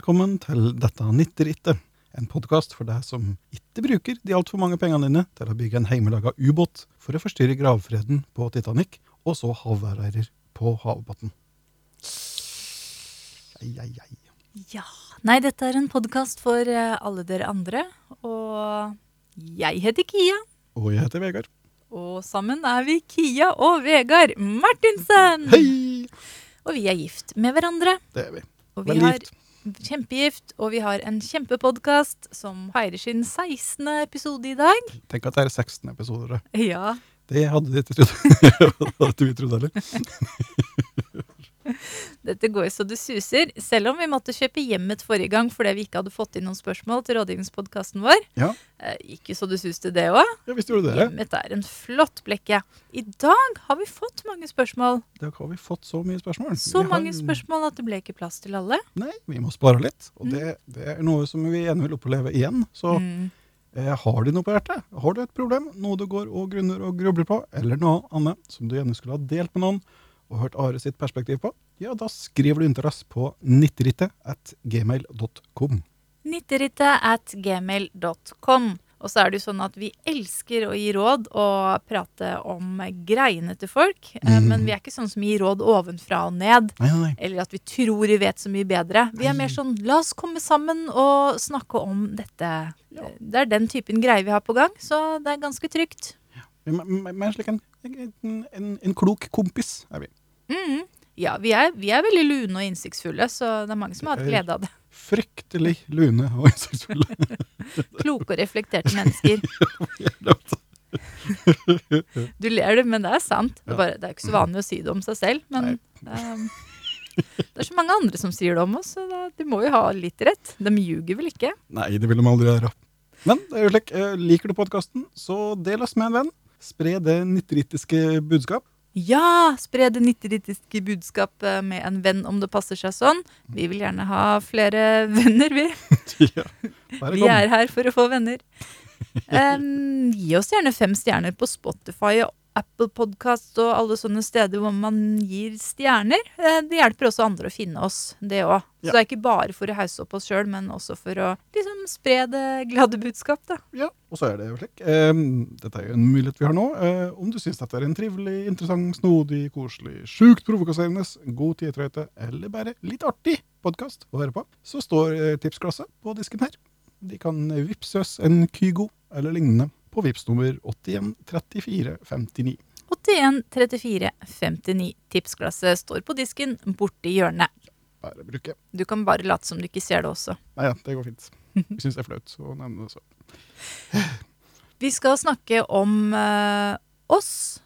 Velkommen til dette nitterittet. En podkast for deg som ikke bruker de altfor mange pengene dine til å bygge en heimelaga ubåt for å forstyrre gravfreden på Titanic, og så havværeirer på havbunnen. Ja. Nei, dette er en podkast for eh, alle dere andre. Og jeg heter Kia. Og jeg heter Vegard. Og sammen er vi Kia og Vegard Martinsen. Hei! Og vi er gift med hverandre. Det er vi. Og vi Veldig har gift. Kjempegift, og vi har en kjempepodkast som feirer sin 16. episode i dag. Tenk at det er 16 episoder. da. Ja. Det hadde de ikke trodd. hadde vi trodd heller. Dette går så det suser. Selv om vi måtte kjøpe hjemmet forrige gang fordi vi ikke hadde fått inn noen spørsmål til rådgivningspodkasten vår. Ja. Eh, Gikk jo så det suste, det òg. Ja, visst gjorde det det. Hjemmet er en flott blekke. I dag har vi fått mange spørsmål. I dag har vi fått så mye spørsmål. Så Vi har- mange spørsmål at det ble ikke plass til alle. Nei, vi må spare litt. Og det, det er noe som vi gjerne vil oppleve igjen. Så Mm. eh, har du noe på hjertet, har du et problem, noe du går og grunner og grubler på, eller noe annet som du gjerne skulle ha delt med noen, og hørt Are sitt perspektiv på, ja, da skriver du inn til oss på nitterittet at gmail.com. Nitterittet at gmail.com. Og så er det jo sånn at vi elsker å gi råd og prate om greiene til folk. Mhm. Men vi er ikke sånn som gir råd ovenfra og ned. Nei, nei. Eller at vi tror vi vet så mye bedre. Vi er mer sånn la oss komme sammen og snakke om dette. Ja. Det er den typen greier vi har på gang, så det er ganske trygt. Mer- mer slik en, en, en, en klok kompis, er vi. Mhm. Ja, vi er, vi er veldig lune og innsiktsfulle, så det er mange som har hatt glede av det. Fryktelig lune og innsiktsfulle. Kloke og reflekterte mennesker. Du ler du, men det er sant. Det er, bare, det er ikke så vanlig å si det om seg selv. Men ehm, det er så mange andre som sier det om oss, så da, de må jo ha litt rett. De ljuger vel ikke? Nei, det vil de aldri gjøre. Men det er jo slik, eh, liker du podkasten, så del oss med en venn. Spre det nitterittiske budskap. Ja! Spre det nitteritiske budskapet med en venn om det passer seg sånn. Vi vil gjerne ha flere venner, vi. ja, Vi er her for å få venner. Um, gi oss gjerne fem stjerner på Spotify og Apple Podcast og alle sånne steder hvor man gir stjerner. Eh, Det hjelper også andre å finne oss, det òg. Så det er ikke bare for å hause opp oss sjøl, men også for å liksom spre det glade budskap, da. Ja, og så er det jo slik. Eh, dette er jo en mulighet vi har nå. Eh, om du syns dette er en trivelig, interessant, snodig, koselig, sjukt provokaserende, god tidtrøyte eller bare litt artig podkast å høre på, så står eh, tipsglasset på disken her. De kan vippse oss en Kygo eller lignende på vips nummer 81 34 59. 81 34 59. Tipsglasset står på disken borti hjørnet. Bare bruke. Du kan bare late som du ikke ser det også. Nei ja, det går fint. Vi syns det er flaut å nevne det så. Vi skal snakke om eh, oss.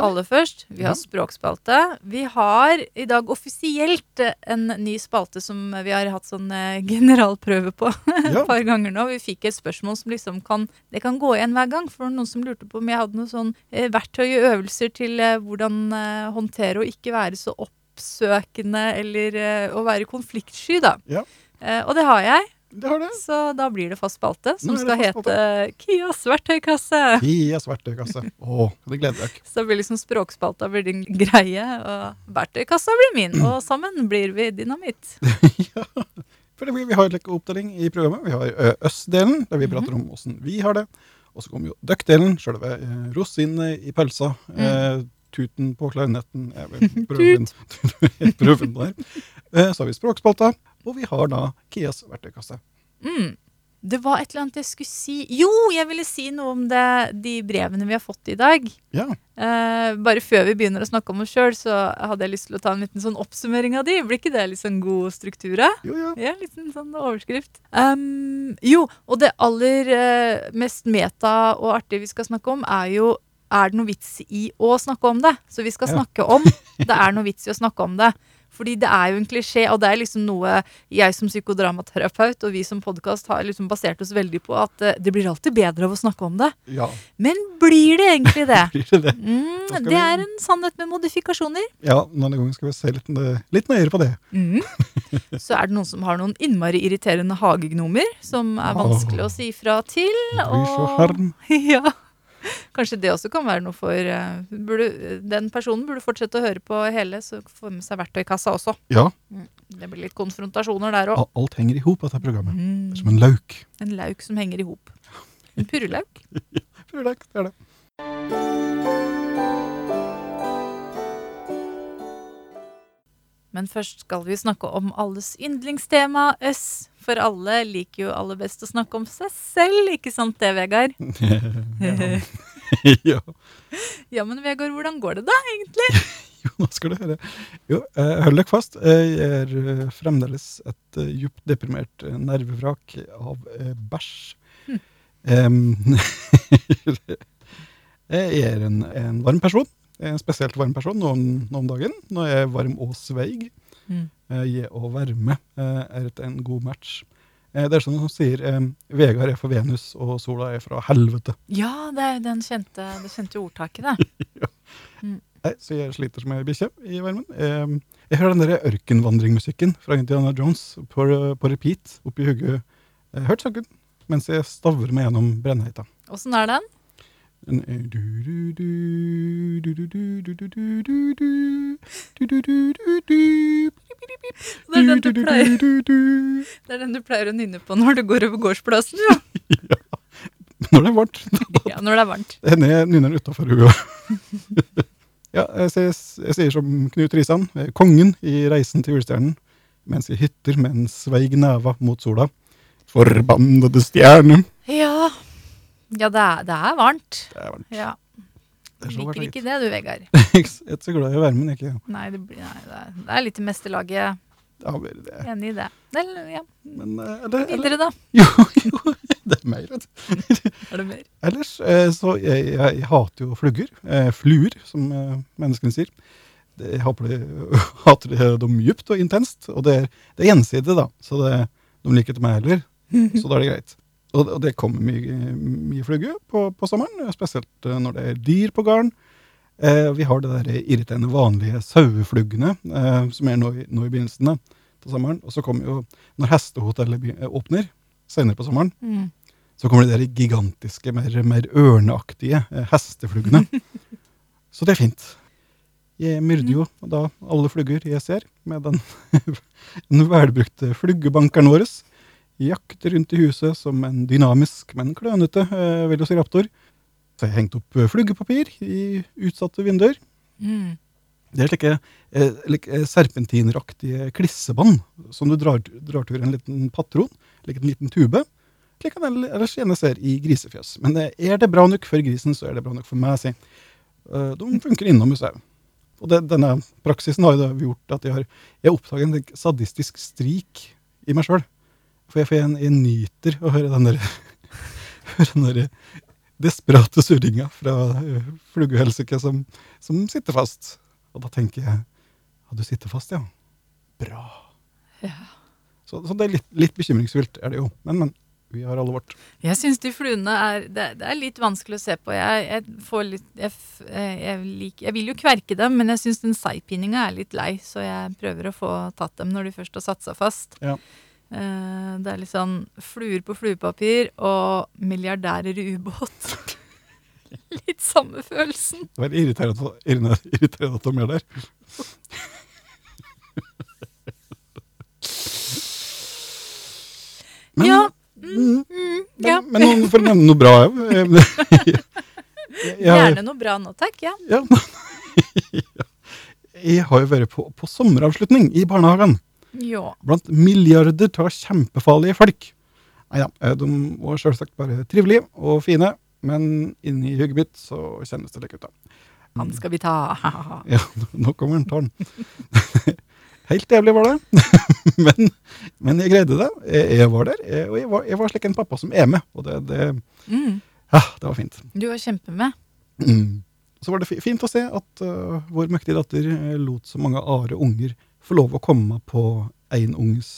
Aller først. Vi har språkspalte. Vi har i dag offisielt eh, en ny spalte som vi har hatt sånn eh, generalprøve på et Ja. par ganger nå. Vi fikk et spørsmål som liksom kan Det kan gå igjen hver gang. For noen som lurte på om jeg hadde noen sånn eh, verktøy og øvelser til hvordan håndtere å ikke være så oppsøkende eller å være konfliktsky, da. Ja. Eh, og det har jeg, Det har det. så da blir det fast spalte, som skal hete Kias verktøykasse. Kias verktøykasse. Å, det gleder dere. Så blir liksom språkspalta blir din greie, og verktøykassa blir min. Og sammen blir vi dynamitt. ja. For det, blir- vi har like oppdeling i programmet. Vi har ø, Øst-delen, der vi prater om åssen vi har det. Og så kommer jo Døkk-delen, sjølve eh, rosinene i pølsa. Eh, tuten på klarinetten vel prøven, prøven der. Eh, så har vi språkspalta, og vi har da Kias verktøykasse. Mm. Det var et eller annet jeg skulle si Jo, jeg ville si noe om det, de brevene vi har fått i dag. Ja. Eh, bare før vi begynner å snakke om oss sjøl, så hadde jeg lyst til å ta en liten sånn oppsummering av de. Blir ikke det litt sånn god struktur? Jo, ja. Ja, litt sånn, sånn overskrift. Um, jo, og det aller eh, mest meta og artige vi skal snakke om, er jo er det noe vits i å snakke om det? Så vi skal Ja. snakke om det er noe vits i å snakke om det. Fordi det er jo en klisjé, og det er liksom noe jeg som psykodramaterapeut og vi som podkast har liksom basert oss veldig på at eh, det blir alltid bedre av å snakke om det. Ja, Men blir det egentlig det? blir det det? Mm, det er en sannhet med modifikasjoner. Ja, denne gangen skal vi se litt, litt nøyere på det. Mm. Så er det noen som har noen innmari irriterende hagegnomer som er vanskelig å si fra til. Og-. Ja. Kanskje det også kan være noe for eh, burde, Den personen burde fortsette å høre på hele, så får med seg verktøykassa også. Ja, Det blir litt konfrontasjoner der òg. alt henger i hop, dette programmet. Mm. Det som en lauk. En lauk som henger i hop. En purrelauk. Purrelauk, det er det. Men først skal vi snakke om alles yndlingstema, øss. For alle liker jo aller best å snakke om seg selv, ikke sant det, Vegard? ja. Ja, men Vegard, hvordan går det da, egentlig? Jo, nå skal du høre. Jo, eh, hold dere fast. Jeg er eh, fremdeles et eh, djupt deprimert nervevrak av bæsj. Hm. Um, jeg er en, en varm person. En spesielt varm person nå om, dagen. nå er jeg er varm og sveig. Mm. Jeg Gi og varme eh, er et, en god match. Eh, Det er sånn som sier eh, Vegard er for Venus, og sola er fra helvete. Ja, det er den kjente, det kjente ordtaket, det. Nei, så jeg sliter som ei bikkje i varmen. Eh, Jeg hører den der ørkenvandringmusikken fra Indiana Jones på, på repeat oppi hodet eh, hvert sekund mens jeg stavrer meg gjennom brennheita. Åssen er den? Det er den du pleier, det er den du å nynne på når du går over gårdsplassen, ja. Når det er varmt. ja når det er varmt. Henne er nynner utafor huet. ja, jeg, sier- jeg sier som Knut Risan, eh, kongen i Reisen til julestjernen, mens jeg hytter med en sveig neva mot sola. Forbannede stjerne! Ja, ja det, er, det er varmt. Det er varmt. Ja. Det er så Liker ikke det du, Vegard. Jeg er ikke så glad i varmen, ikke. Nei, det, blir, nei det, er, det er litt i meste laget. Ja, vel, det. Enig i det. Eller, ja. Men eh, eller, Videre, da. Jo, jo, det er mer, vet du. Er det mer? Ellers eh, så jeg, jeg, jeg hater jo flugger. Eh, fluer, som menneskene sier. Det, jeg hater dem djupt og intenst. Og det er, det er gjensidig, da. Så det, de liker ikke meg heller. Så da er det greit. Og, og det kommer mye, mye flugge på, på sommeren, spesielt eh, når det er dyr på gården. Eh, vi har det der irriterende vanlige sauefluggene, eh, som er nå i, nå i begynnelsen av av sommeren. Og så kommer jo, når hestehotellet eh, åpner senere på sommeren, Mm. så kommer de der gigantiske, mer, mer ørneaktige eh, hestefluggene. så det er fint. Jeg myrder jo da alle flugger jeg ser, med den, den velbrukte fluggebankeren vår. Jakter rundt i huset som en dynamisk, men klønete eh, velociraptor. Så jeg har hengt opp eh, fluggepapir i utsatte vinduer. Mm. Det er slike eh, eh, serpentineraktige klissebånd som du drar, drar til en liten patron, like en liten tube. Slik kan jeg ellers gjerne ser i grisefjøs. Men eh, er det bra nok for grisen, så er det bra nok for meg, si. De funker innom museet. Og det, denne praksisen har jo gjort at jeg har jeg oppdaget en sadistisk strik i meg sjøl. For jeg, for jeg, jeg nyter å høre den der, høre den der desperate surringa fra uh, fluggehelsike som, som sitter fast. Og da tenker jeg ja, du sitter fast, ja. Bra. Ja. Så, så det er litt, litt bekymringsfullt, er det jo. Men, men. Vi har alle vårt. Jeg syns de fluene er det, det er litt vanskelig å se på. Jeg, jeg får litt jeg, eh, jeg, liker, vil jo kverke dem, men jeg syns den seigpininga er litt lei, så jeg prøver å få tatt dem når de først har satt seg fast. Ja. Eh, det er litt sånn fluer på fluepapir og milliardærer i ubåt. litt samme følelsen. Det var irriterende, irriterende, at de gjør der. Men, Ja. mm, Mm, men, ja. men men for å nevne noe bra. Gjerne noe bra nå, takk. Ja. Ja. Jeg har jo vært på, på sommeravslutning i barnehagen. Jo. Blant milliarder av kjempefarlige folk. Nei da, de var selvsagt bare trivelige og fine, men inni hugget mitt så kjennes det litt ut. da. Han skal vi ta. Ja, nå kommer han, tar den. Helt jævlig var det, men, men jeg greide det. Jeg, jeg var der, jeg, og jeg var, jeg var slik en pappa som er med, og det, det, mm. ja, det var fint. Du var kjempemed. Mm. Så var det fint å se at uh, vår mektige datter uh, lot så mange are unger få lov å komme på en unges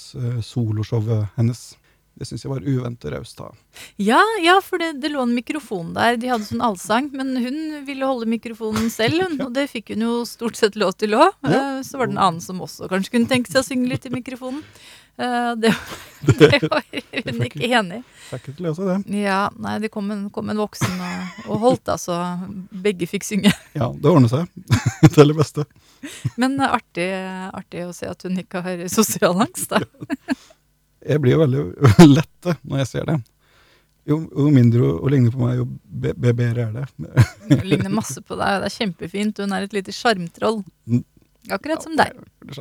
soloshowet hennes. Det syns jeg var uventet raust av Ja, ja, for det, det lå en mikrofon der. De hadde sånn allsang, men hun ville holde mikrofonen selv, hun. Og det fikk hun jo stort sett lov til òg. Ja. Så var det en annen som også kanskje kunne tenke seg å synge litt i mikrofonen. Eh, Det, det var hun ikke enig i. Fikk ikke løse det. Ja, nei, det kom en, kom en voksen og, og holdt, altså. Begge fikk synge. Ja, det ordner seg. Til det beste. Men eh, artig, artig å se at hun ikke har sosial angst, da. Jeg blir jo veldig lette når jeg ser det. Jo, jo mindre hun ligner på meg, jo be- be- bedre er det. Hun ligner masse på deg, det er kjempefint. Hun er et lite sjarmtroll. Mm. Akkurat som deg.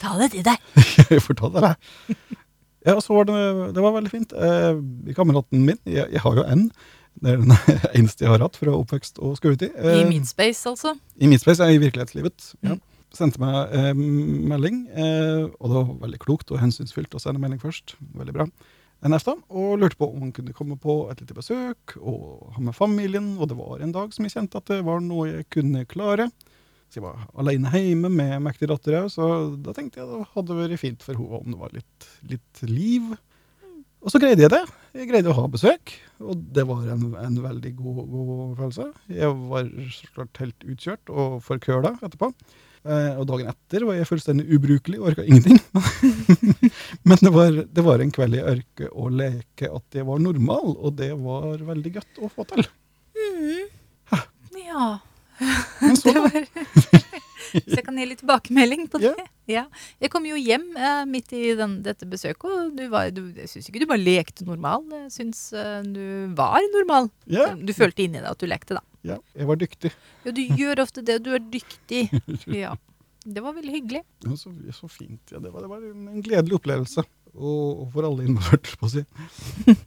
Ta det til deg. jeg får ta det, jeg. Ja, så var det, det var veldig fint. Eh, kameraten min, jeg, jeg har jo en, det er den eneste jeg har hatt fra oppvekst og skoletid. I Eh, Meatspace, altså. I Midspace, ja, i virkelighetslivet. Ja. Mm. Sendte meg eh, melding, eh, og det var veldig klokt og hensynsfylt å sende melding først. Veldig bra. Neste, og lurte på om han kunne komme på et lite besøk og ha med familien. Og det var en dag som jeg kjente at det var noe jeg kunne klare. Så jeg var alene hjemme med mektig datter òg, så da tenkte jeg det hadde vært fint for henne om det var litt, litt liv. Og så greide jeg det. Jeg greide å ha besøk, og det var en, en veldig god, god følelse. Jeg var så klart helt utkjørt og forkøla etterpå. Eh, og dagen etter var jeg fullstendig ubrukelig, orka ingenting. Men det var, det var en kveld jeg orka å leke at jeg var normal, og det var veldig godt å få til. Ja. Men så, Det var Så jeg kan gi litt tilbakemelding på det. Yeah. Ja. Jeg kom jo hjem eh, midt i den, dette besøket, og du var, du, jeg syns ikke du bare lekte normal. Jeg syns uh, du var normal. Yeah. Du følte inni deg at du lekte, da. Ja, jeg var dyktig. Ja, du gjør ofte det. Du er dyktig. Ja. Det var veldig hyggelig. Ja, så, så fint. Ja, det, var, det var en, gledelig opplevelse. Og, og for alle involverte, på å si.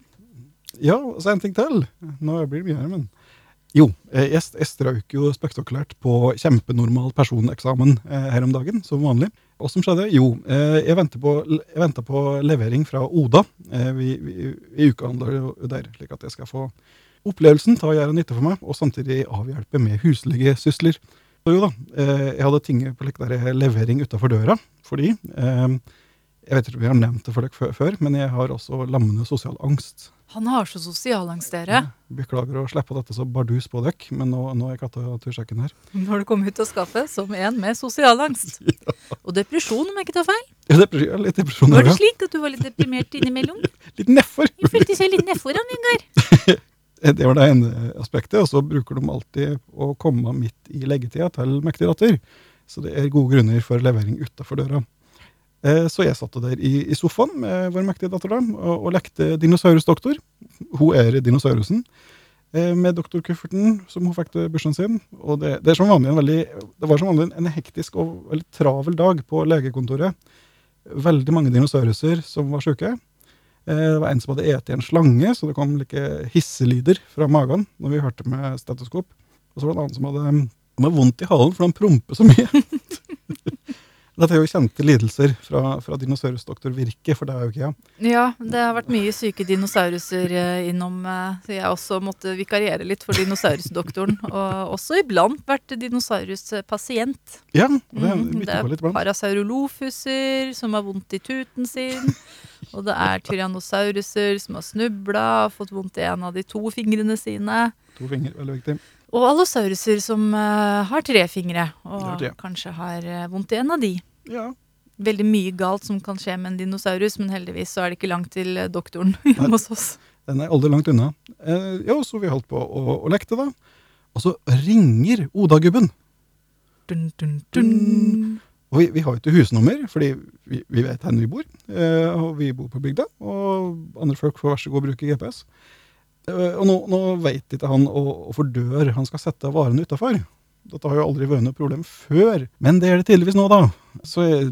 Ja, så en ting til. Nå blir det mye her, men Jo, jeg, jeg strøk jo spektakulært på kjempenormal personeksamen eh, her om dagen, som vanlig. Og som skjedde? Jo, eh, jeg venta på, på levering fra Oda. Eh, vi, vi, vi ukehandler jo der, slik at jeg skal få opplevelsen tar gjerne nytte for meg, og samtidig avhjelpe med huslige sysler. Så jo da, eh, jeg hadde ting på like der levering utafor døra, fordi eh, Jeg vet ikke om vi har nevnt det for dere før- men jeg har også lammende sosial angst. Han har så sosial angst, dere. Beklager å slippe dette så bardus på dere, men nå, nå er katta til sjekken her. Nå har du kommet ut av skapet som en med sosial angst. Og depresjon, om jeg ikke tar feil. Ja, depresjon, ja, litt depresjon Var det slik at du var litt deprimert innimellom? Litt nedfor. Jeg følte seg litt nedfor Ingar. Det var det ene aspektet, og så bruker de alltid å komme midt i leggetida til mektig datter. Så det er gode grunner for levering utafor døra. Eh, Så jeg satt der i, sofaen med vår mektige datter da, og, og lekte dinosaurusdoktor. Hun er dinosaurusen. med Med doktorkufferten som hun fikk til bursdagen sin. Og det, det, veldig, det var som vanlig en hektisk og veldig travel dag på legekontoret. Veldig mange dinosauruser som var syke. Eh, Det var en som hadde spist en slange, så det kom like hisselyder fra magen når vi hørte med stetoskop. Og så var det en annen som hadde, som hadde vondt i halen, for han promper så mye. Dette er jo kjente lidelser fra, fra dinosaurusdoktor Virke, for det er jo ikke jeg. Ja, det har vært mye syke dinosauruser eh, innom, eh, så jeg også måtte vikariere litt for dinosaurusdoktoren. Og også iblant vært dinosauruspasient. Ja, det, Mm, vi det tippa litt er blant. parasaurolofuser som har vondt i tuten sin. Og det er tyrannosauruser som har snubla og fått vondt i en av de to fingrene sine. To fingre, veldig viktig. Og allosauruser som uh, har tre fingre, og det. kanskje har uh, vondt i en av de. Ja, Veldig mye galt som kan skje med en dinosaurus, men heldigvis så er det ikke langt til eh, doktoren hjemme hos oss. den er aldri langt unna. Uh, ja, så vi holdt på å, å lekte da. Og så ringer Oda-gubben. Dun, dun, dun. Og vi, vi har jo ikke husnummer, fordi vi, vi vet hvor vi bor. Eh, og vi bor på bygda, og andre folk får vær så god bruke GPS. Eh, og nå, nå vet ikke han hvorfor dør han skal sette varene utafor. Dette har jo aldri vært noe problem før, men det er det tydeligvis nå, da. Så jeg,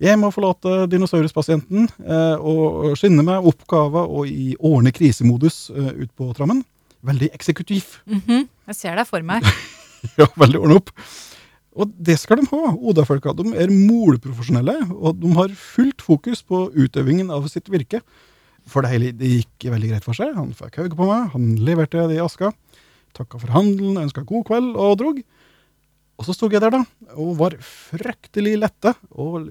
jeg må forlate dinosauruspasienten eh, og skynde meg oppgava og i ordne krisemodus eh, ut på trammen. Veldig eksekutiv. Mhm, Jeg ser deg for meg. Ja, veldig ordne opp. Og det skal de ha. Oda-folka de er molprofesjonelle, og de har fullt fokus på utøvingen av sitt virke. For det hele det gikk veldig greit for seg. Han fikk høyde på meg, han leverte det i aska. Takka for handelen, ønska god kveld og drog. Og så sto jeg der, da, og var fryktelig letta og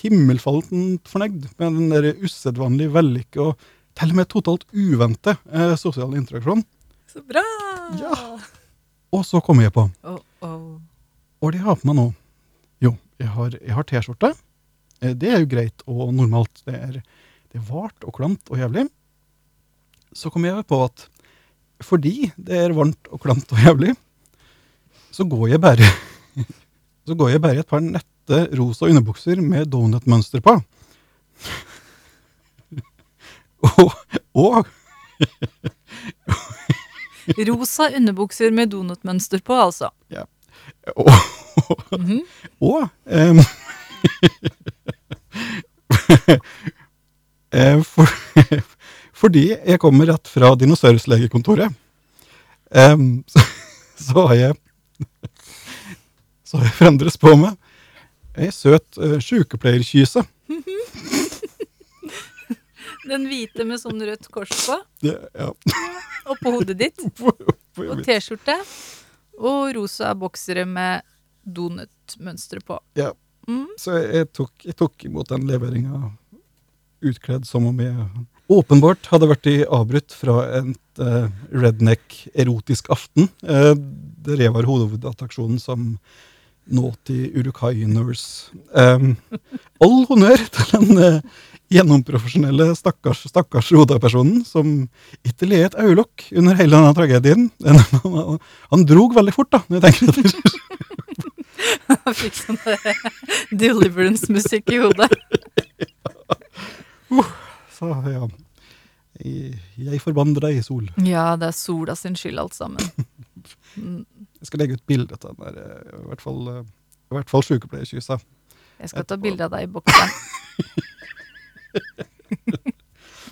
himmelfallent fornøyd med den der usedvanlig vellykka og til og med totalt uvente eh, sosiale interaksjonen. Så bra! Ja. Og så kom jeg på Oh, oh. Hva er det jeg har på meg nå? Jo, jeg har, har T-skjorte. Eh, Det er jo greit og normalt. Det er, det er vart og klamt og jævlig. Så kom jeg på at fordi det er varmt og klamt og jævlig, så går jeg bare Så går jeg bare i et par nette rosa underbukser med donutmønster på. og, og Rosa underbukser med donutmønster på, altså. Og, Mhm. Og em, eh, for, Fordi jeg kommer rett fra dinosaurlegekontoret, um, så, så har jeg Så har jeg fremdeles på meg ei søt uh, sykepleierkyse. Den hvite med sånn rødt kors på, Ja. ja. oppå hodet ditt. På- på- Og T-skjorte. Og rosa boksere med donutmønstre på. Ja. Mm. Så jeg tok, jeg tok imot den leveringa utkledd som om jeg åpenbart hadde vært i avbrutt fra et uh, redneck erotisk aften, uh, der jeg var hovedattraksjonen som naughty urukainers. Um, all honnør til den eh, gjennomprofesjonelle stakkars, stakkars Oda-personen som ikke le et øyelokk under hele denne tragedien. Men han, han drog veldig fort, da, når jeg tenker etter. han fikk sånn deliverance-musikk i hodet. Så ja, jeg, jeg forbanner deg, Sol. Ja, det er sola sin skyld, alt sammen. Mm. Jeg skal legge ut bilde av den der, eh, i hvert fall, eh, i hvert fall sykepleierkyssa. Jeg skal ta bilde av deg i bokseren.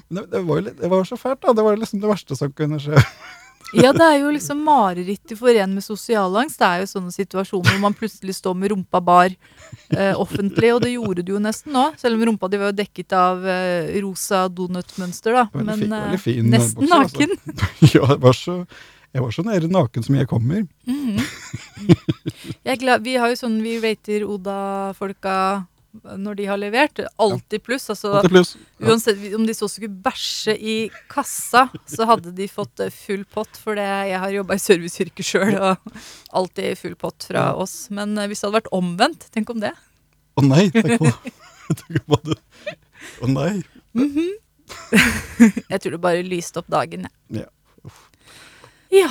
Men det, det, var litt, det var så fælt, da. Det var liksom det verste som kunne skje. Ja, det er jo liksom marerittet for en med sosial angst. Det er jo sånne situasjoner hvor man plutselig står med rumpa bar eh, offentlig, og det gjorde du jo nesten nå. Selv om rumpa di var jo dekket av eh, rosa donutmønster, da. Men fin- eh, fin, nesten naken. altså. naken. ja, det var så, jeg var så nære naken som jeg kommer. Mhm. Jeg glad, vi har jo sånn, vi rater Oda-folka når de har levert. Alltid pluss. altså pluss. Ja. Uansett om de så skulle bæsje i kassa, så hadde de fått eh, full pott. For det, jeg har jobba i serviceyrket sjøl, og alltid full pott fra Ja. oss. Men eh, hvis det hadde vært omvendt, tenk om det. Å nei, tenk på, tenk på det. Å nei. Jeg tror det bare lyste opp dagen, jeg. Ja. Ja.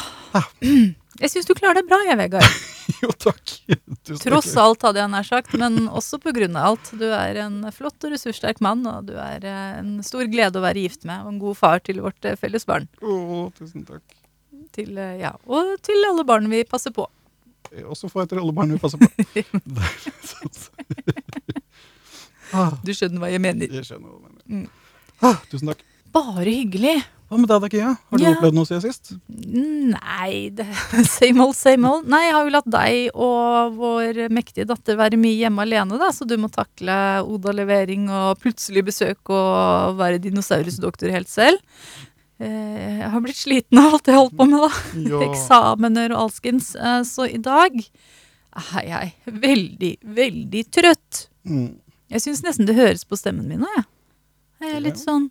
Jeg syns du klarer det bra, jeg, Vegard. Jo, takk. Tusen Tross takk. alt, hadde jeg nær sagt, men også på grunn av alt. Du er en flott og ressurssterk mann, og du er eh, en stor glede å være gift med, og en god far til vårt eh, felles barn. Å, tusen takk. Til, eh, ja, og til alle barn vi passer på. Også også etter alle barn vi passer på. Ah, Du skjønner hva jeg mener. jeg skjønner hva du mener. Mm. Ah, tusen takk. Bare hyggelig. Hva med deg, da, Kia? Har du Ja. opplevd noe siden sist? Nei, det, same old, same old. Nei, jeg har jo latt deg og vår mektige datter være mye hjemme alene, da, så du må takle Oda-levering og plutselig besøk og være dinosaurusdoktor helt selv. Eh, Jeg har blitt sliten av alt jeg holdt på med, da. Eksamener og alskens. Eh, Så i dag er jeg veldig, veldig trøtt. Mm. Jeg syns nesten det høres på stemmen min nå, jeg. Jeg er litt sånn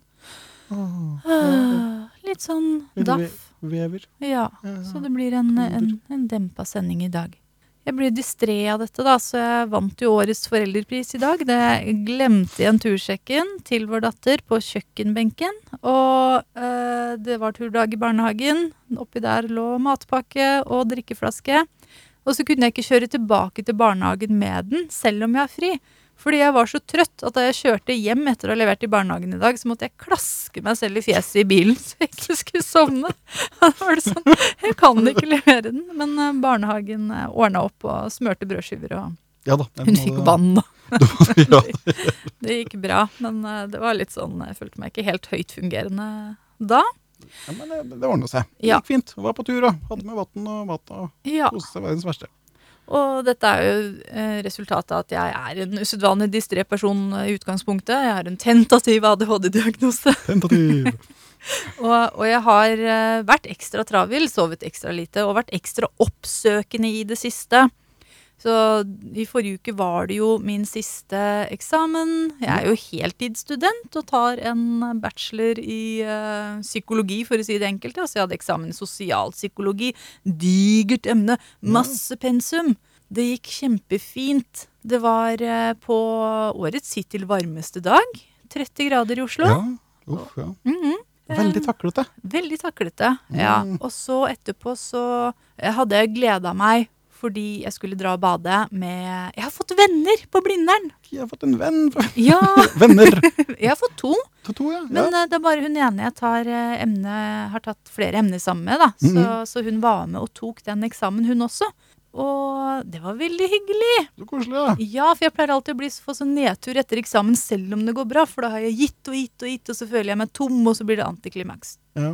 Øh, Litt sånn daff. Vever. Ja. Så det blir en, en, en dempa sending i dag. Jeg blir distré av dette, da, så jeg vant jo årets foreldrepris i dag. Det glemte igjen tursjekken til vår datter på kjøkkenbenken. Og eh, det var turdag i barnehagen. Oppi der lå matpakke og drikkeflaske. Og så kunne jeg ikke kjøre tilbake til barnehagen med den, selv om jeg har fri. Fordi jeg var så trøtt at da jeg kjørte hjem etter å ha levert i barnehagen i dag, så måtte jeg klaske meg selv i fjeset i bilen så jeg ikke skulle sovne. Da var det sånn, Jeg kan ikke levere den, men eh, barnehagen ordna opp og smørte brødskiver, og Ja da. hun fikk vann. da. ja, det gikk bra, men eh, det var litt sånn Jeg følte meg ikke helt høytfungerende da. ja, men det, det ordna seg. Det Ja. gikk fint. Var på tur, da. Hadde med vann og mat og Ja. koste seg verdens verste. Og dette er jo eh, resultatet av at jeg er en usedvanlig distré person eh, i utgangspunktet. Jeg har en tentativ ADHD-diagnose. Tentativ. Og, og jeg har eh, vært ekstra travel, sovet ekstra lite og vært ekstra oppsøkende i det siste. Så i forrige uke var det jo min siste eksamen. Jeg er jo heltidsstudent og tar en bachelor i uh, psykologi, for å si det enkelt. Altså jeg hadde eksamen i sosialpsykologi. Digert emne. Masse pensum. Det gikk kjempefint. Det var uh, på årets hittil varmeste dag. 30 grader i Oslo. Ja. Uff, ja. Mhm. Veldig taklete. Veldig taklete. Ja. Mm. Og så etterpå så eh, hadde jeg gleda meg fordi jeg skulle dra og bade med Jeg har fått venner på Blindern! Jeg har fått en venn. Ja, Venner. jeg har fått to. To, to, ja. Men ja. eh, det er bare hun ene jeg tar eh, emne, har tatt flere emner sammen med. da. Så, Mhm. så hun var med og tok den eksamen, hun også. Og det var veldig hyggelig. Så koselig, ja. Ja, for jeg pleier alltid å bli, få sånn nedtur etter eksamen selv om det går bra. For da har jeg gitt og gitt og gitt, og så føler jeg meg tom, og så blir det antiklimaks. ja.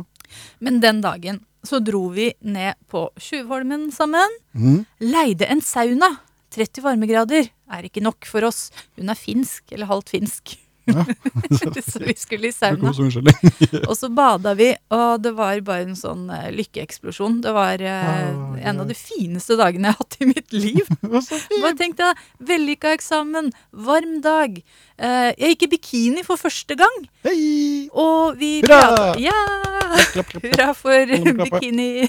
Men den dagen så dro vi ned på Tjuvholmen sammen. Mm. Leide en sauna. 30 varmegrader er ikke nok for oss. Hun er finsk, eller halvt finsk. Ja. så vi skulle i sauna. Og så bada vi, og det var bare en sånn uh, lykkeeksplosjon. Det var uh, ja. en av de fineste dagene jeg har hatt i mitt liv. Bare tenk deg, vellykka eksamen, varm dag. Uh, jeg gikk i bikini for første gang, Hei! og vi Hurra! prata Ja! Klapp, klapp, klapp. Hurra for bikini.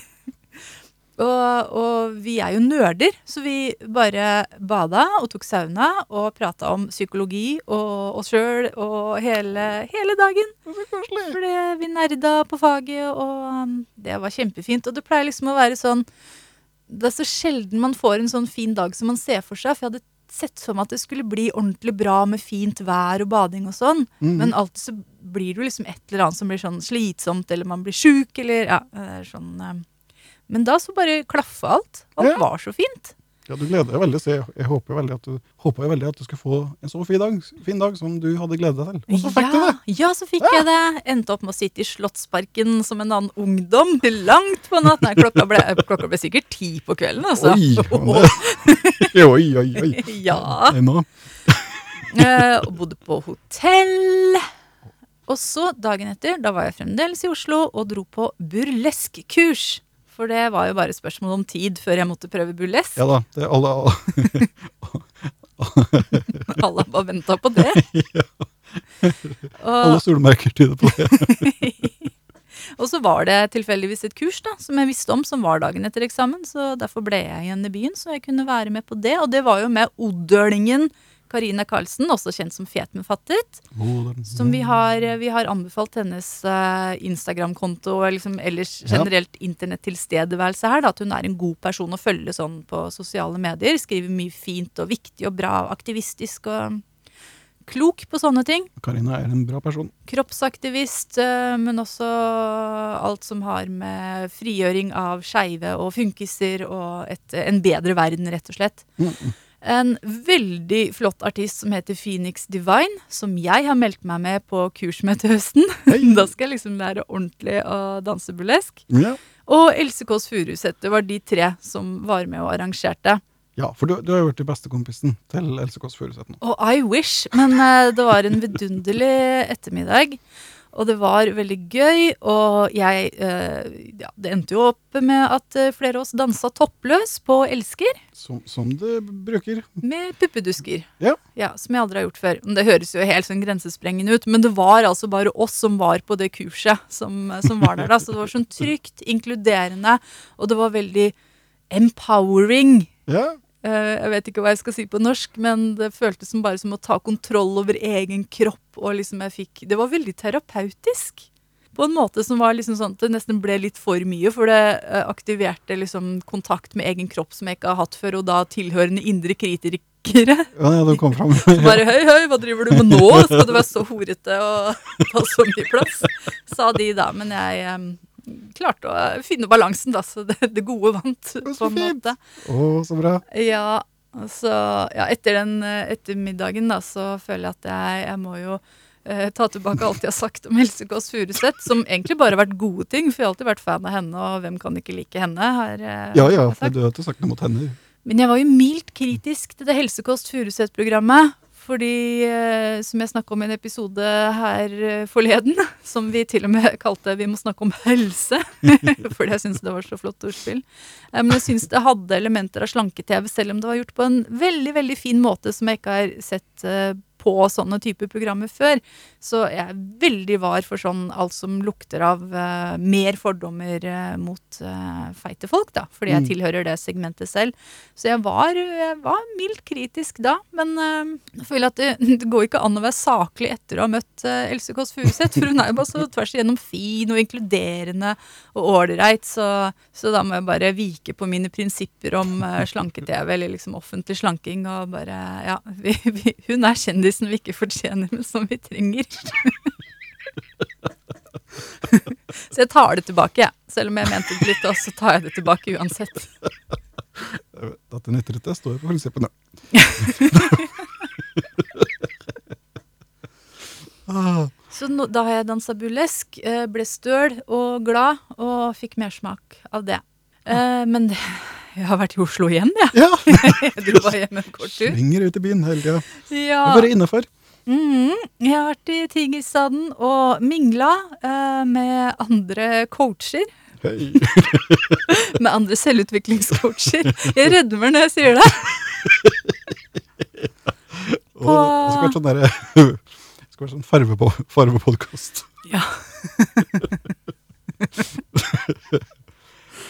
Og, og vi er jo nerder, så vi bare bada og tok sauna og prata om psykologi og oss sjøl og hele, hele dagen. For vi nerda på faget, og um, det var kjempefint. Og det pleier liksom å være sånn Det er så sjelden man får en sånn fin dag som man ser for seg. For jeg hadde sett for meg at det skulle bli ordentlig bra med fint vær og bading og sånn. Mm. Men alltid så blir det jo liksom et eller annet som blir sånn slitsomt, eller man blir sjuk, eller ja, sånn eh. Men da så bare klaffa alt. Alt Ja. var så fint. Ja, du gleder deg veldig, så jeg, jeg håper veldig at du håper veldig at du skal få en så fin dag, fin dag som du hadde gledet deg til. Og så fikk du det! ja, så fikk jeg det. Endte opp med å sitte i Slottsparken som en annen ungdom til langt på natt. Nei, klokka ble, klokka ble sikkert ti på kvelden, altså. Oi, det, oi, oi, oi. Ja. Ennå. nå. Eh, og bodde på hotell. Og så, dagen etter, da var jeg fremdeles i Oslo og dro på burleskkurs. For det var jo bare spørsmål om tid før jeg måtte prøve burlesk. Ja da, det er alle, Alle bare venta på det. alle Og, solmerker tyder på det. og så var det tilfeldigvis et kurs da, som jeg visste om, som var dagen etter eksamen. Så derfor ble jeg igjen i byen, så jeg kunne være med på det. Og det var jo med oddølingen Karina Karlsen, også kjent som Fet, men fattet. Som vi har, vi har anbefalt hennes eh, Instagram-konto og liksom ellers generelt internettilstedeværelse her. Da, at hun er en god person å følge sånn på sosiale medier. Skriver mye fint og viktig og bra, aktivistisk og klok på sånne ting. Karina er en bra person. Kroppsaktivist, eh, men også alt som har med frigjøring av skeive og funkiser og et, en bedre verden, rett og slett. Mm. En veldig flott artist som heter Phoenix Divine, som jeg har meldt meg med på kursmøte til høsten. Hei. Da skal jeg liksom lære ordentlig å danse burlesk. Ja. Og Else Kåss Furuseth. Det var de tre som var med og arrangerte. ja, for du, du har jo vært bestekompisen til Else Kåss Furuseth nå. Og I wish, men uh, det var en vidunderlig ettermiddag. Og det var veldig gøy, og jeg eh, ja, Det endte jo opp med at eh, flere av oss dansa toppløs på Elsker. Som, som det bruker. Med puppedusker. Ja. ja. Som jeg aldri har gjort før. Det høres jo helt sånn grensesprengende ut, men det var altså bare oss som var på det kurset som, som var der da. Så det var sånn trygt, inkluderende, og det var veldig empowering. Ja, jeg vet ikke hva jeg skal si på norsk, men det føltes som bare som å ta kontroll over egen kropp. og liksom jeg fikk, Det var veldig terapeutisk. På en måte som var liksom sånn at det nesten ble litt for mye, for det eh, aktiverte liksom kontakt med egen kropp som jeg ikke har hatt før, og da tilhørende indre kritikere. ja, ja det kom fram. Bare høy, høy, hva driver du med nå? Skal du være så horete og ta så mye plass? Sa de da, men jeg klarte å finne balansen, da, så det, det gode vant. på en fint. måte. Å, så bra. Ja, så ja, etter den ettermiddagen da, så føler jeg at jeg, jeg må jo eh, ta tilbake alt jeg har sagt om Else Kåss Furuseth, som egentlig bare har vært gode ting, for jeg har alltid vært fan av henne, og hvem kan ikke like henne? Har, eh, Ja, ja, for du har ikke sagt noe mot henne. Men jeg var jo mildt kritisk til det Helsekost Furuseth-programmet, Fordi, eh, som jeg snakka om i en episode her eh, forleden, som vi til og med kalte 'Vi må snakke om helse', fordi jeg syns det var så flott ordspill. Eh, Men jeg syns det hadde elementer av slanke-TV, selv om det var gjort på en veldig veldig fin måte som jeg ikke har sett på sånne typer programmer før. Så jeg er veldig var for sånn alt som lukter av uh, mer fordommer uh, mot uh, feite folk, da. Fordi jeg Mm. tilhører det segmentet selv. Så jeg var, jeg var mildt kritisk da, men jeg føler at det, det går ikke an å være saklig etter å ha møtt Else Kåss Furuseth, for hun er jo bare så tvers igjennom fin og inkluderende og ålreit, så, så da må jeg bare vike på mine prinsipper om slanke-TV, eller liksom offentlig slanking, og bare Ja, vi, vi, hun er kjendisen vi ikke fortjener, men som vi trenger. så jeg tar det tilbake, jeg. Selv om jeg mente det litt, så tar jeg det tilbake uansett. Jeg vet At det nytter ikke, står på prinsippene. ah, Så nå, da har jeg dansa burlesk, eh, ble støl og glad, og fikk mersmak av det. Eh, men jeg har vært i Oslo igjen, jeg. ja! Jeg dro bare hjem en kort tur. Svinger ut i byen hele tida. Ja. Bare innafor. Mhm. Jeg har vært i Tigerstaden og mingla eh, med andre coacher. Med andre selvutviklingscoacher. Jeg rødmer når jeg sier det. Og det skal være sånn derre Det skal være sånn farvepodkast. Ja.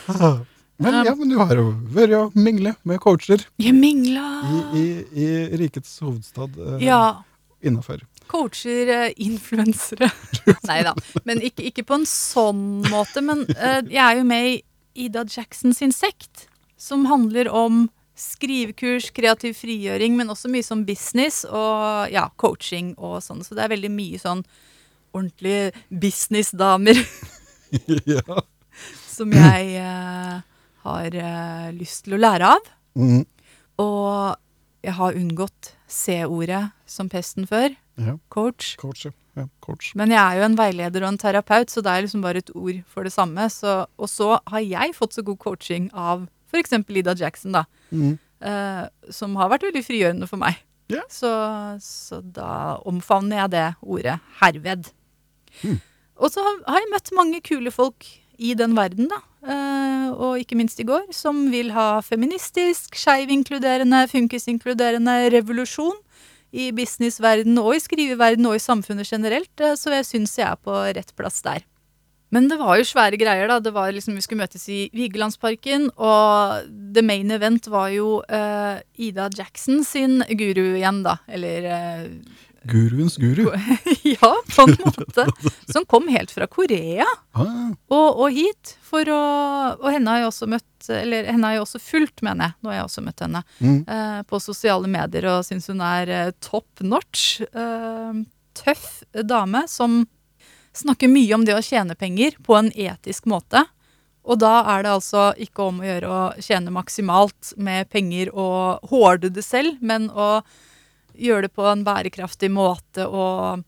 Ah. Men ja, men du har jo vært og mingle med coacher Jeg mingla. i, i, i rikets hovedstad uh, Ja. Innafor. Coacher, eh, influensere. Nei da. Men ikke, ikke på en sånn måte. Men uh, jeg er jo med i Ida Jackson sin sekt, som handler om skrivekurs, kreativ frigjøring, men også mye som business og ja, coaching og sånn. Så det er veldig mye sånn ordentlige businessdamer ja. som jeg uh, har uh, lyst til å lære av. Mm. Og jeg har unngått C-ordet som pesten før. ja. Coach. Coach, ja. Coach. Men jeg er jo en veileder og en terapeut, så det er liksom bare et ord for det samme. Så, og så har jeg fått så god coaching av f.eks. Ida Jackson, da. Mm. eh, som har vært veldig frigjørende for meg. Ja. Så, så da omfavner jeg det ordet herved. Mm. Og så har jeg møtt mange kule folk i den verden, da. eh, og ikke minst i går, som vil ha feministisk, skeiv-inkluderende, funkis-inkluderende revolusjon i businessverden og i skriveverden og i samfunnet generelt. eh, Så jeg syns jeg er på rett plass der. Men det var jo svære greier, da. Det var liksom, Vi skulle møtes i Vigelandsparken, og the main event var jo uh, Ida Jackson sin guru igjen, da. Eller eh, Guruens guru. Ja, på en måte. Som kom helt fra Korea Ah, og, og hit. For å Og henne har jeg også møtt Eller henne har jeg også fulgt, mener jeg. Nå har jeg også møtt henne. mm. eh, på sosiale medier og syns hun er eh, top notch. Eh, tøff dame som snakker mye om det å tjene penger på en etisk måte. Og da er det altså ikke om å gjøre å tjene maksimalt med penger og hoarde det selv, men å gjøre det på en bærekraftig måte og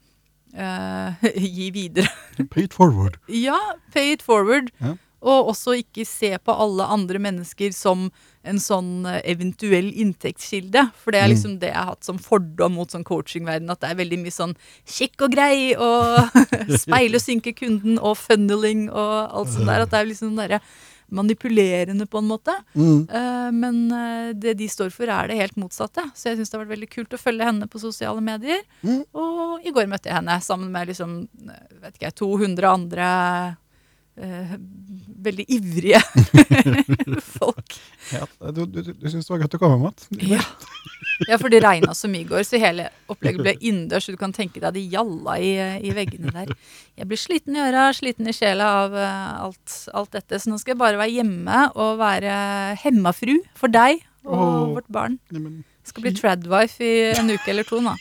uh, gi videre. Pay it forward. Ja, pay it forward. Ja. Og også ikke se på alle andre mennesker som en sånn eh, eventuell inntektskilde. For det er Mm. liksom det jeg har hatt som fordom mot sånn coachingverden, at det er veldig mye sånn kikk og grei og speile og synke kunden og funneling og alt sånt der. At det er liksom den derre manipulerende på en måte. Mm. Uh, men eh, det de står for, er det helt motsatte. Så jeg syns det har vært veldig kult å følge henne på sosiale medier. Mm. Og i går møtte jeg henne sammen med liksom, eh, vet ikke jeg, 200 andre veldig ivrige folk. Ja, du du, du syns det var godt å komme igjen? Ja. ja, for det regna så mye i går, så hele opplegget ble innendørs. Så du kan tenke deg de gjalla i, i veggene der. Jeg blir sliten i øra, sliten i sjela av eh, alt, alt dette. Så nå skal jeg bare være hjemme og være hemmafru for deg og Åh. vårt barn. Skal bli tradwife i en uke eller to nå.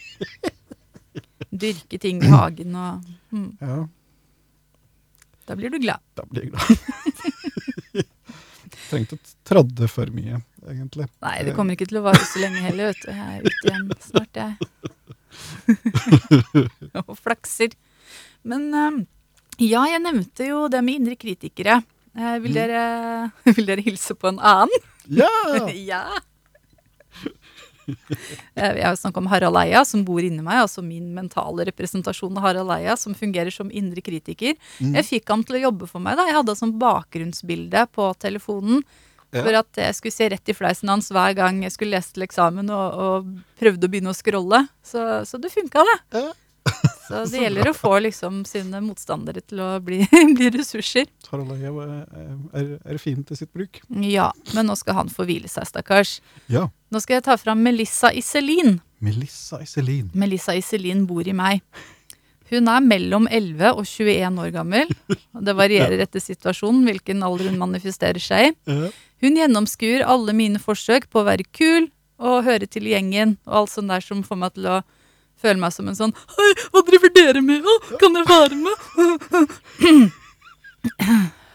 Dyrke ting i hagen og mm, ja, Da blir du glad. da blir jeg glad. Trengte å trådde for mye, egentlig. Nei, det kommer ikke til å vare så lenge heller, vet du. Jeg er ute igjen snart, jeg. Og flakser. Men eh, ja, jeg nevnte jo det med indre kritikere. Eh, vil, Mm. dere, vil dere hilse på en annen? Ja! ja. Eh, Jeg snakket om Harald Eia, som bor inni meg, altså min mentale representasjon av Harald Eia, som fungerer som indre kritiker. Mm. Jeg fikk ham til å jobbe for meg. da. Jeg hadde som bakgrunnsbilde på telefonen Ja. for at jeg skulle se rett i fleisen hans hver gang jeg skulle lese til eksamen og, og prøvde å begynne å scrolle. Så, så det funka, det. Ja. Så det gjelder å få liksom sine motstandere til å bli, bli ressurser. Harald er, er, er fin til sitt bruk. Ja, men nå skal han få hvile seg, stakkars. Ja. Nå skal jeg ta fram Melissa Iselin. Melissa Iselin. Melissa Iselin bor i meg. Hun er mellom 11 og 21 år gammel. Det varierer etter situasjonen hvilken alder hun manifesterer seg i. Hun gjennomskuer alle mine forsøk på å være kul og høre til gjengen og alt sånt der som får meg til å føle meg som en sånn Hei, hva driver dere med? Å, kan jeg være med?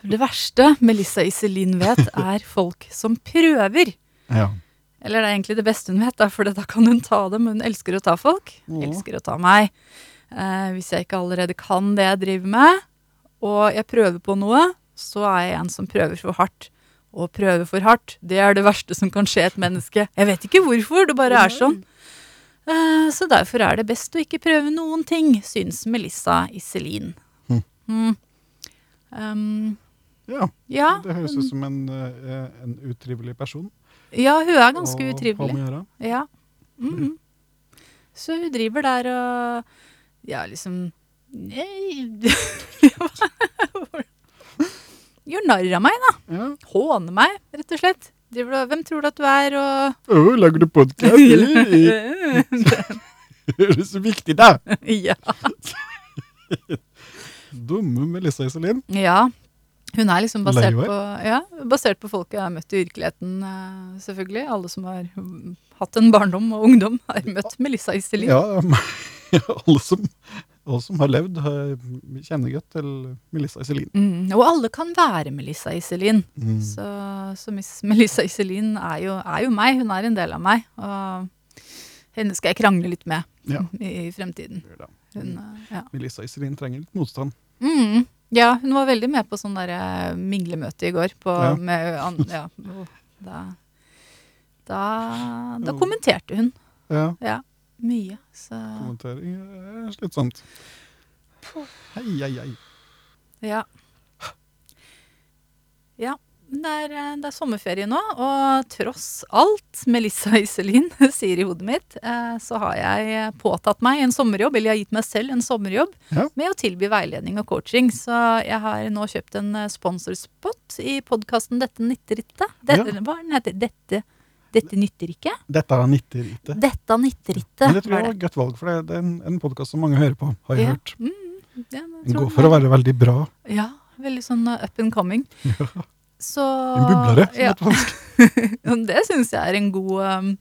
Det verste Melissa Iselin vet, er folk som prøver. ja. Eller det er egentlig det beste hun vet, for da kan hun ta dem. Hun elsker å ta folk. Ja. Elsker å ta meg. Eh, hvis jeg ikke allerede kan det jeg driver med, og jeg prøver på noe, så er jeg en som prøver for hardt. Og prøve for hardt, det er det verste som kan skje et menneske. Jeg vet ikke hvorfor, det bare er sånn. Eh, så derfor er det best å ikke prøve noen ting, syns Melissa Iselin. Mm. Mm. Um, ja. ja, Det høres ut som en, eh, en utrivelig person. ja, hun er ganske å utrivelig. Ja. Mhm. Så hun driver der og Ja, liksom Nei. Gjør narr av meg, da. Ja. Håner meg, rett og slett. Driver og, Hvem tror du at du er, og Å, lager du podkast? Det er så viktig, da! Ja. Dumme Melissa Iselin. ja. Hun er liksom basert på, ja, basert på folk jeg har møtt i virkeligheten, eh, selvfølgelig. Alle som har hatt en barndom og ungdom, har møtt Melissa Iselin. Ja, alle som, alle som har levd, kjenner godt til Melissa Iselin. Mm, og alle kan være Melissa Iselin. Mm. Så, så Melissa Iselin er jo, er jo meg, hun er en del av meg. Og henne skal jeg krangle litt med Ja. i, i fremtiden. Hun, ja. Melissa Iselin trenger litt motstand. Mm, ja, hun var veldig med på sånn der eh, minglemøte i går. På, Ja. med, an, ja, da, da, da kommenterte hun Ja, ja, mye. Så kommentering er slitsomt. Hei, hei, hei. ja. Ja. Det er, eh, det er sommerferie nå, og tross alt Melissa Iselin sier i hodet mitt, eh, så har jeg påtatt meg en sommerjobb, eller jeg har gitt meg selv en sommerjobb, Ja. med å tilby veiledning og coaching. Så jeg har nå kjøpt en eh, sponsorspot i podkasten Dette nitterittet. Dette, Ja. Hva er den heter Dette, dette nytter ikke? Dette er 90 ikke. Dette nytter ikke. Men det tror jeg var et godt valg, for det, det er en, en podkast som mange hører på, har jeg Ja. hørt. Mm, ja, Den går for å være veldig bra. Ja, veldig sånn uh, up and coming. Så En bublere. som Ja, vanskelig. Det syns jeg er en god um,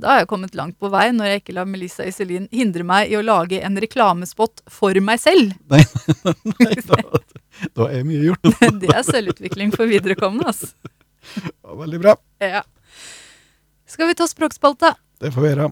Da har jeg kommet langt på vei, når jeg ikke lar Melissa Iselin hindre meg i å lage en reklamespot for meg selv. Nei, da, da er mye gjort. Det er selvutvikling for viderekomne, altså. Ja, veldig bra. Ja. Skal vi ta språkspalta? Det får vi gjøre.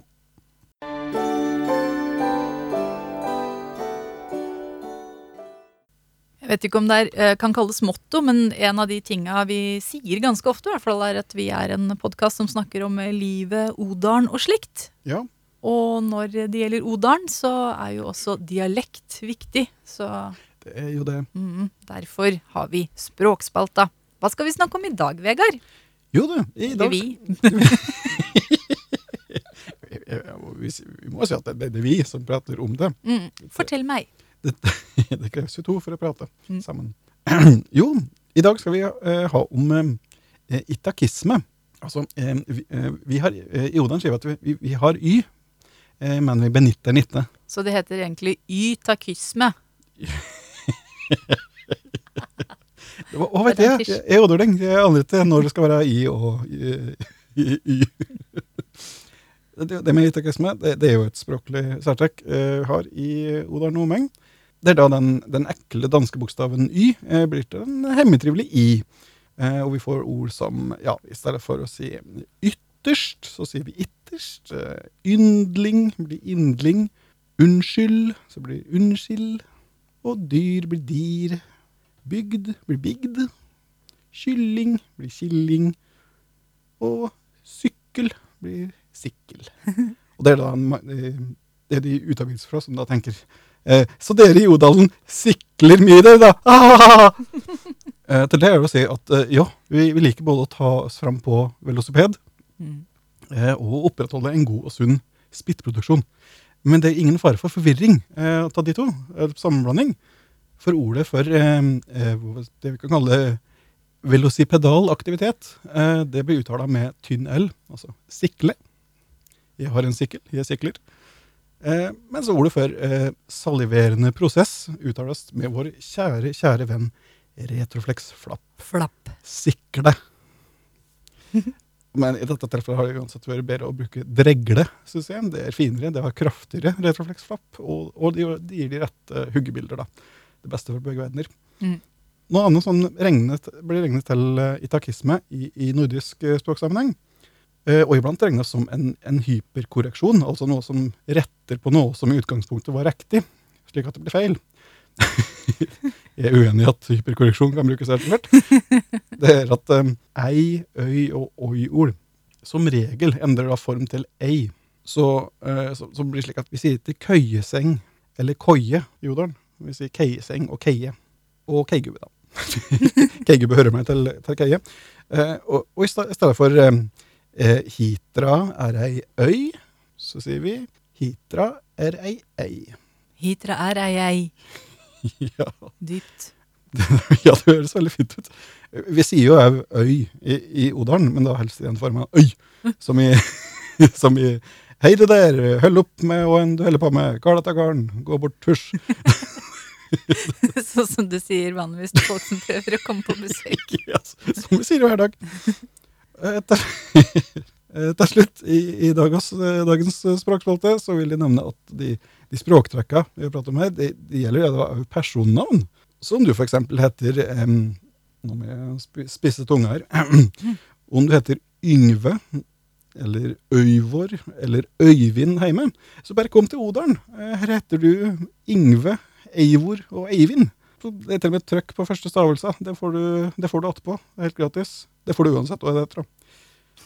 Jeg vet ikke om det er, eh, kan kalles motto, men en av de tinga vi sier ganske ofte, i hvert fall er at vi er en podkast som snakker om eh, livet, Odalen og slikt. Ja. Og når det gjelder Odalen, så er jo også dialekt viktig. Så Det er jo det. mm, derfor har vi språkspalta. Hva skal vi snakke om i dag, Vegard? Jo du, i Eller dag vi? Vi, vi må si at det, det er vi som prater om det. Mm, fortell meg. Det, det kreves jo to for å prate Mm. sammen. Jo, i dag skal vi eh, ha om eh, itakisme. Altså, eh, vi, eh, vi har, eh, I at vi, vi, har y, eh, men vi benytter ikke. Så det heter egentlig ytakysme. Hva, vet jeg? Jeg er odøling. Jeg aner ikke når det skal være i og y. Det, med itakisme, det, det er jo et språklig særtrekk eh, har i Odar Nomeng. Det er da den, den ekle danske bokstaven y eh, blir til en hemmetrivelig i. Eh, og vi får ord som, ja, i stedet for å si ytterst, så sier vi ytterst. Eh, yndling blir yndling. Unnskyld, så blir unnskyld. Og dyr blir dyr. Bygd blir bygd. Kylling blir killing. Og sykkel blir sikkel. Og det er da eh, det er de utaviser fra som da tenker eh, Så dere i Odalen sikler mye, dere, da! Ah! Eh, til det er det å si at eh, ja, vi, vi liker både å ta oss fram på velosiped Mm. eh, og opprettholde en god og sunn spyttproduksjon. Men det er ingen fare for forvirring eh, ta de to. Sammenblanding. For ordet for eh, det vi kan kalle velocipedal aktivitet, eh, det blir uttala med tynn L, altså sikle. Jeg har en sikkel, jeg sikler. Eh, mens ordet for eh, saliverende prosess uttales med vår kjære, kjære venn retroflex flapp. Sikle. Men i dette tilfellet har det uansett vært bedre å bruke dregle system. Det er finere, det har kraftigere retroflex flapp, og, og det, gir de rette huggebilder. da. Det beste for begge verdener. Mm. Noe annet som regnet, blir regnet til uh, itakisme i, i nordisk uh, språksammenheng, eh, og iblant regnes som en, en hyperkorreksjon, altså noe som retter på noe som i utgangspunktet var riktig, slik at det blir feil. Jeg er uenig i at hyperkorreksjon kan brukes helt hvert. Det er at um, ei, øy og oi-ord som regel endrer da form til ei. Så, uh, så, så blir det slik at vi sier ikke køyeseng eller koie i Odalen. Vi sier keieseng og keie. Og keigubbe, da. keigubbe hører meg til, til keie. Uh, og, og i stedet for eh, eh, hitra er ei øy, så sier vi hitra er ei ei. Hitra er ei ei. ja. Dypt. ja, det høres veldig fint ut. Vi sier jo òg øy i, i Odalen, men da helst i den formen av øy. Som i, som i Hei du der, hold opp med åen du holder på med. Kar etter garn, gå bort, tusj. sånn som du sier vanligvis til folk som prøver å komme på besøk. Ja, som vi sier hver dag. Eh, slutt i, i dagens, dagens språkspalte så vil jeg nevne at de, de språktrekka vi pratet om her, de, de gjelder da personnavn. Som du eksempel heter um, Nå må jeg sp- spisse tunga her. Om du heter Yngve eller Øyvor eller Øyvind hjemme, så bare kom til Odalen. Eh, Her heter du Yngve, Eivor og Eivind. Så Det er til og med trøkk på første stavelse. Det får du, det får du attpå. Det er helt gratis. Det får du uansett hva det heter.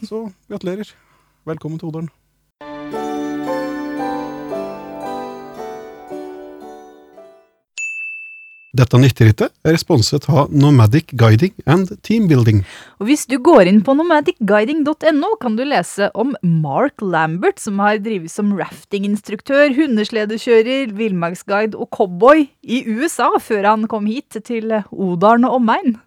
Så gratulerer. Velkommen til Odalen. Dette nytterittet er sponset av Nomadic Guiding and Teambuilding. Og hvis du går inn på nomadicguiding.no, kan du lese om Mark Lambert, som har drevet som raftinginstruktør, hundesledekjører, villmarksguide og cowboy i USA før han kom hit til Odalen og omegn.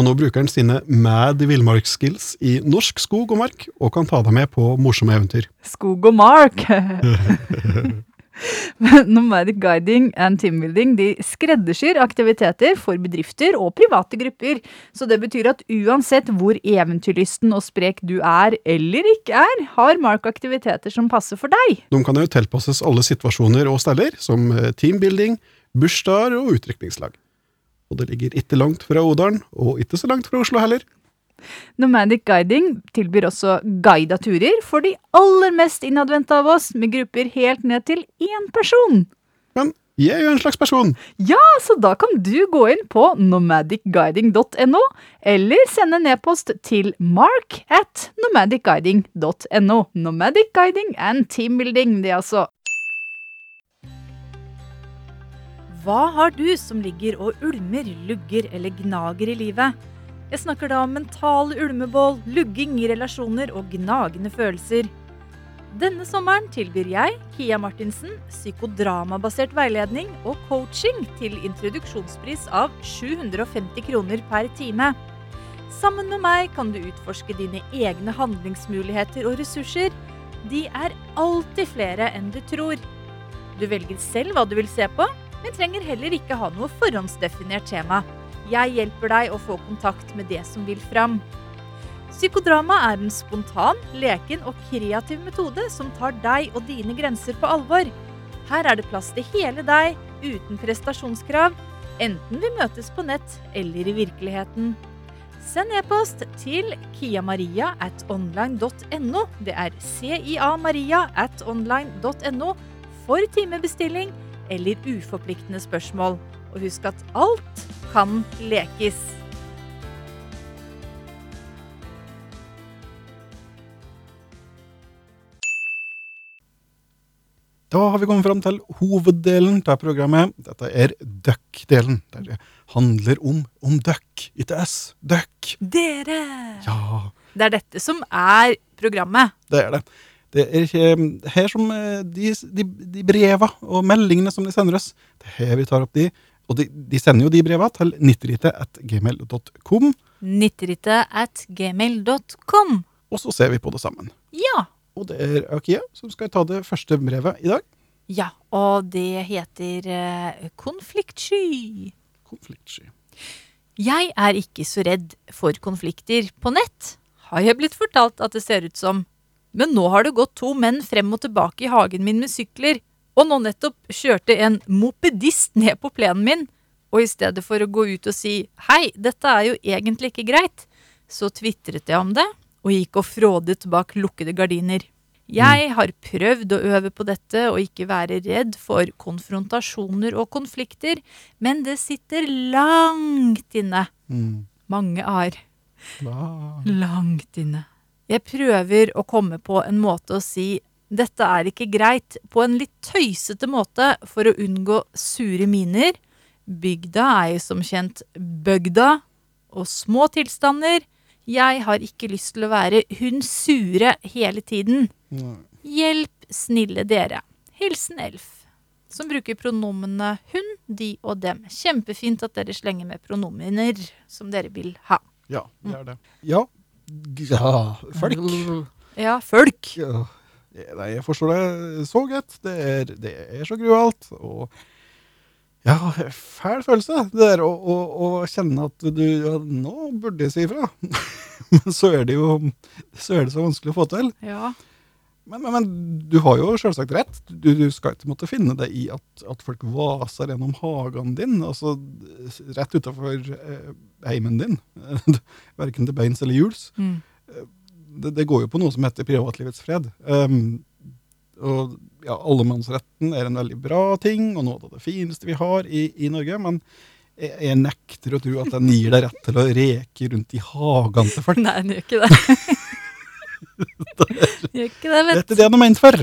Og nå bruker han sine mad villmarksskills i norsk skog og mark, og kan ta deg med på morsomme eventyr. Skog og Mark. Nomadic Guiding and Teambuilding de skreddersyr aktiviteter for bedrifter og private grupper. Så det betyr at uansett hvor eventyrlysten og sprek du er eller ikke er, har Mark aktiviteter som passer for deg. De kan jo tilpasses alle situasjoner og steller, som eh, teambuilding, bursdager og utdrikningslag. Og det ligger ikke langt fra Odalen, og ikke så langt fra Oslo heller. Nomadic Guiding tilbyr også guida turer for de aller mest innadvendte av oss, med grupper helt ned til én person. Men jeg er jo en slags person. Ja, så da kan du gå inn på nomadicguiding.no, eller sende en e-post til mark at nomadicguiding.no. Nomadic Guiding and Teambuilding, det altså. Hva har du som ligger og ulmer, lugger eller gnager i livet? Jeg snakker da om mentale ulmebål, lugging i relasjoner og gnagende følelser. Denne sommeren tilbyr jeg, Kia Martinsen, psykodramabasert veiledning og coaching til introduksjonspris av 750 kroner per time. Sammen med meg kan du utforske dine egne handlingsmuligheter og ressurser. De er alltid flere enn du tror. Du velger selv hva du vil se på, men trenger heller ikke ha noe forhåndsdefinert tema. Jeg hjelper deg å få kontakt med det som vil fram. Psykodrama er en spontan, leken og kreativ metode som tar deg og dine grenser på alvor. Her er det plass til hele deg, uten prestasjonskrav, enten vi møtes på nett eller i virkeligheten. Send e-post til kiamaria at online.no. Det er cia-maria at online.no for timebestilling eller uforpliktende spørsmål. Og husk at alt kan lekes. Da har vi kommet fram til hoveddelen av programmet. Dette er Duck-delen, der det handler om, om duck, ikke S. Duck. Dere! Ja, Det er dette som er programmet. det er det. Det er ikke her som eh, de, de, de breva og meldingene som de sender oss, det er her vi tar opp de. Og de, de sender jo de breva til 90ritet.gmail.com, Nitterite at gmail.com. og så ser vi på det sammen. Ja. Og det er Akia som skal ta det første brevet i dag. Ja, og det heter uh, Konfliktsky. Konfliktsky. Jeg er ikke så redd for konflikter på nett, har jeg blitt fortalt at det ser ut som. Men nå har det gått to menn frem og tilbake i hagen min med sykler, og nå nettopp kjørte en mopedist ned på plenen min, og i stedet for å gå ut og si hei, dette er jo egentlig ikke greit, så tvitret jeg om det, og gikk og frådet bak lukkede gardiner. Jeg har prøvd å øve på dette og ikke være redd for konfrontasjoner og konflikter, men det sitter langt inne. Mm. Mange ar. Hva? Langt inne. Jeg prøver å komme på en måte å si dette er ikke greit, på en litt tøysete måte for å unngå sure miner. Bygda er jo som kjent bøgda, og små tilstander. Jeg har ikke lyst til å være hun sure hele tiden. Hjelp, snille dere. Hilsen Elf, som bruker pronomene hun, de og dem. Kjempefint at dere slenger med pronomener som dere vil ha. Ja, det er det. Ja. Ja folk. Ja, folk. Ja. Nei, jeg forstår det så godt. Det er, det er så grualt. Og ja, fæl følelse. Det der å, å, å kjenne at du ja, Nå burde jeg si ifra. Men så er det jo så, er det så vanskelig å få til. Ja. Men, men, men du har jo selvsagt rett. Du, du skal ikke måtte finne deg i at, at folk vaser gjennom hagen din, altså rett utafor eh, heimen din. Verken til beins eller hjuls. Mm. Det, det går jo på noe som heter privatlivets fred. Um, og ja, Allemannsretten er en veldig bra ting, og noe av det fineste vi har i, i Norge. Men jeg, jeg nekter å tro at den gir deg rett til å reke rundt i hagene til folk. Nei, den gjør ikke det. gjør ikke det, Det er Dette er det han er ment for.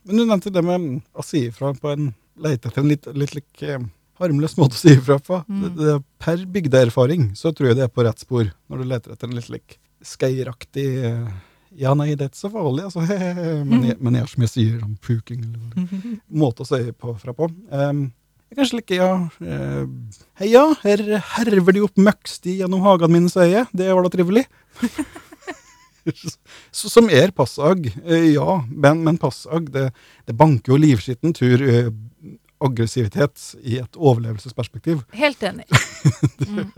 Men du nevnte det med å si ifra på en Lete etter en litt, litt lik, eh, harmløs måte å si ifra på. Mm. Det, det, per bygdeerfaring så tror jeg det er på rett spor, når du leter etter en litt lik skeiraktig eh, Ja, nei, det er ikke så farlig, altså. men, jeg, men jeg har så mye sier om puking, eller måte å si på fra på. Um, jeg kanskje like, ja eh, Heia, her herver de opp møkksti gjennom hagen min, sier jeg. Det var da trivelig. Som er passag, eh, ja. Men, men passag, det, det banker jo livskitten tur aggressivitet i et overlevelsesperspektiv. Helt enig. det, Mm.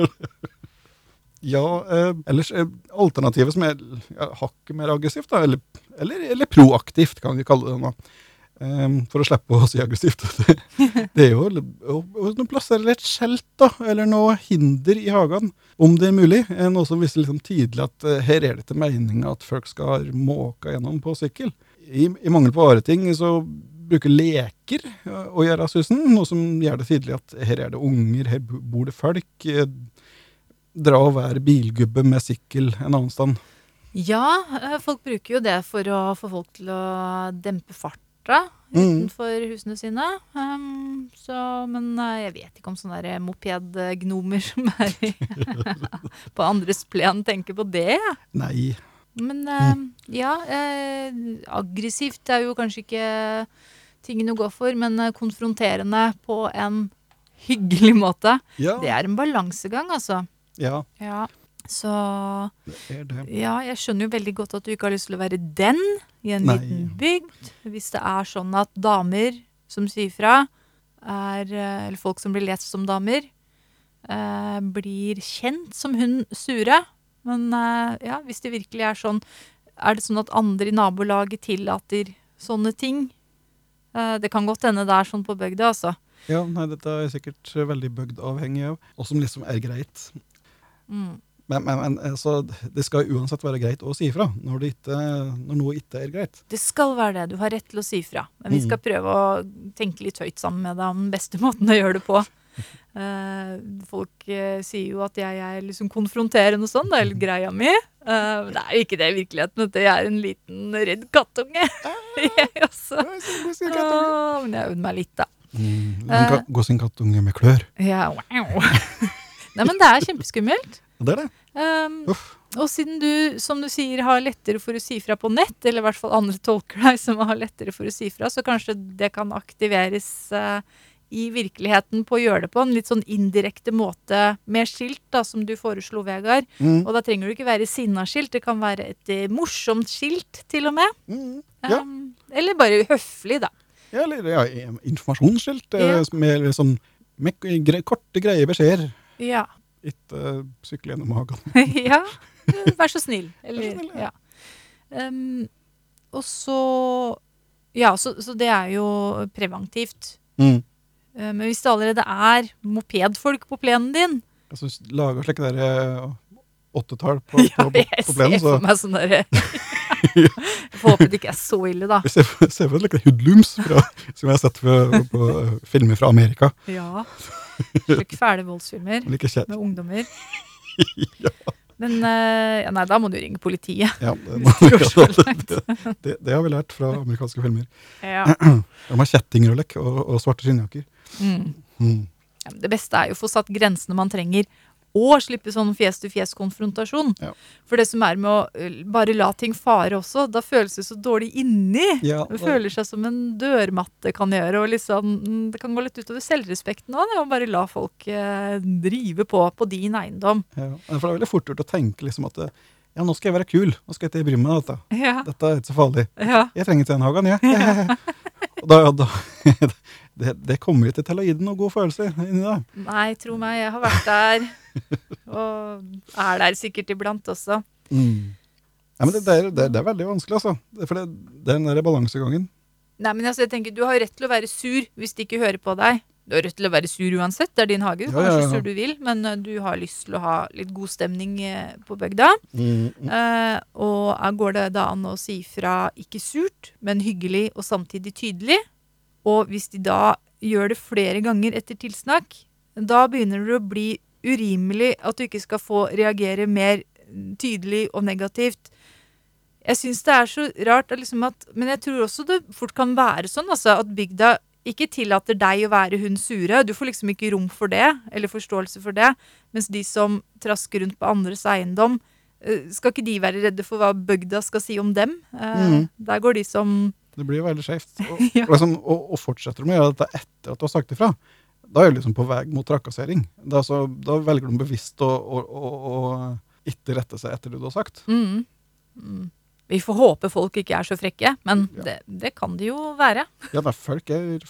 Ja, eh, ellers eh, alternativet som er ja, hakket mer aggressivt, da, eller, eller, eller proaktivt, kan vi kalle det nå. Eh, for å slippe å si aggressivt. Det, det er jo å, å plassere et skjelt da, eller noe hinder i hagen, om det er mulig. Eh, noe som viser liksom tydelig at eh, her er det til meninga at folk skal måke gjennom på sykkel. I, I mangel på vareting ting så bruker leker eh, å gjøre susen, noe som gjør det tydelig at her er det unger, her bor det folk. Dra og være bilgubbe med sykkel en annen stand. Ja, eh, folk bruker jo det for å få folk til å dempe farta Mm. utenfor husene sine. Um, så, men eh, jeg vet ikke om sånne mopedgnomer som er på andres plen, tenker på det. Nei. Men eh, ja, eh, aggressivt er jo kanskje ikke tingen å gå for, men konfronterende på en hyggelig måte. Ja, Det er en balansegang, altså. Ja Ja. Så det er det. ja, jeg skjønner jo veldig godt at du ikke har lyst til å være den i en Nei. liten bygd. Hvis det er sånn at damer som sier fra, er, eller folk som blir lest som damer, eh, blir kjent som hun sure. Men eh, ja, hvis det virkelig er sånn, er det sånn at andre i nabolaget tillater sånne ting? Eh, det kan godt hende det er sånn på bygda, altså. Ja, nei, dette er sikkert veldig bygd-avhengig av, og som liksom er greit. Mm. Men, men, men altså, det skal uansett være greit å si ifra når, det ikke, når noe ikke er greit. Det skal være det. Du har rett til å si fra. Men vi Mm. skal prøve å tenke litt høyt sammen med deg om den beste måten å gjøre det på. Uh, folk uh, sier jo at jeg er liksom konfronterende og sånn, det er litt greia mi. Uh, det er jo ikke det i virkeligheten. at. Jeg er en liten redd kattunge. jeg også. Men jeg øvde meg litt, da. Mm, en sin kattunge med klør. Ja, wow. Nei, men det er kjempeskummelt. Det er det. Um, og siden du, som du sier, har lettere for å si fra på nett, eller i hvert fall andre tolker deg som har lettere for å si fra, så kanskje det kan aktiveres uh, i virkeligheten på å gjøre det på en litt sånn indirekte måte med skilt, da, som du foreslo, Vegard. Mm. Og da trenger du ikke være sinna-skilt, det kan være et uh, morsomt skilt, til og med. Mm. Ja. Um, eller bare høflig, da. Ja, eller ja, informasjonsskilt eh, Ja. med, sånn, med korte, greie beskjeder. Ja. Ikke uh, sykle gjennom hagen. ja, vær så snill. Eller, så snill, ja. Um, og så Ja, så, så det er jo preventivt. Mm. Uh, men hvis det allerede er mopedfolk på plenen din Altså, lager slike der eh, åttetall på, på, på, jeg på plenen, ser for meg sånn derre Jeg får håpe det ikke er så ille, da. Jeg ser for meg like hoodlooms fra, som jeg har sett på, på filmer fra Amerika. Ja. Slike fæle voldsfilmer med ungdommer. Men uh, ja, nei, da må du ringe politiet. Ja, det, det det, har vi lært fra amerikanske filmer. Ja. De har kjettinger og og, svarte skinnjakker. Mm. Mm. Ja, det beste er jo å få satt grensene man trenger, og slippe sånn fjes-til-fjes-konfrontasjon. Ja. For det som er med å bare la ting fare også, da føles det så dårlig inni. Ja, Det føler seg som en dørmatte kan gjøre, og liksom, mm, det kan gå litt utover selvrespekten òg, å bare la folk eh, drive på på din eiendom. ja. For det er veldig fort gjort å tenke liksom at eh, ja, nå skal jeg være kul, nå skal jeg ikke bry meg med dette. Ja, Dette er ikke så farlig. ja. Jeg trenger ikke den hagen, jeg. Og da, da, det, det kommer ikke til å gi deg noen god følelse inni deg. Nei, tro meg, jeg har vært der. Og er der sikkert iblant også. Mm. Ja, men det, det, er, det, det er veldig vanskelig, altså. For det, det er den der balansegangen. Nei, men altså, jeg tenker, Du har rett til å være sur hvis de ikke hører på deg. Du har rett til å være sur uansett, det er din hage. Du kan være så sur du vil, men eh, du har lyst til å ha litt god stemning eh, på bygda. Mm. Eh, og eh, går det da an å si fra ikke surt, men hyggelig og samtidig tydelig? Og hvis de da gjør det flere ganger etter tilsnakk, da begynner det å bli urimelig at du ikke skal få reagere mer mm, tydelig og negativt. Jeg syns det er så rart at liksom at Men jeg tror også det fort kan være sånn altså, at bygda ikke tillater deg å være hun sure. Du får liksom ikke rom for det, eller forståelse for det. Mens de som trasker rundt på andres eiendom, eh, skal ikke de være redde for hva bygda skal si om dem? Eh, Mhm. Der går de som Det blir jo veldig skjevt. Og, Ja. liksom, og, og fortsetter med å gjøre dette etter at du har sagt ifra, da er du liksom på vei mot trakassering. Da, så, da velger de bevisst å, å, å, å ikke rette seg etter det du har sagt. mm. Mm. Vi får håpe folk ikke er så frekke, men Ja. det, det kan de jo være. Ja, men folk er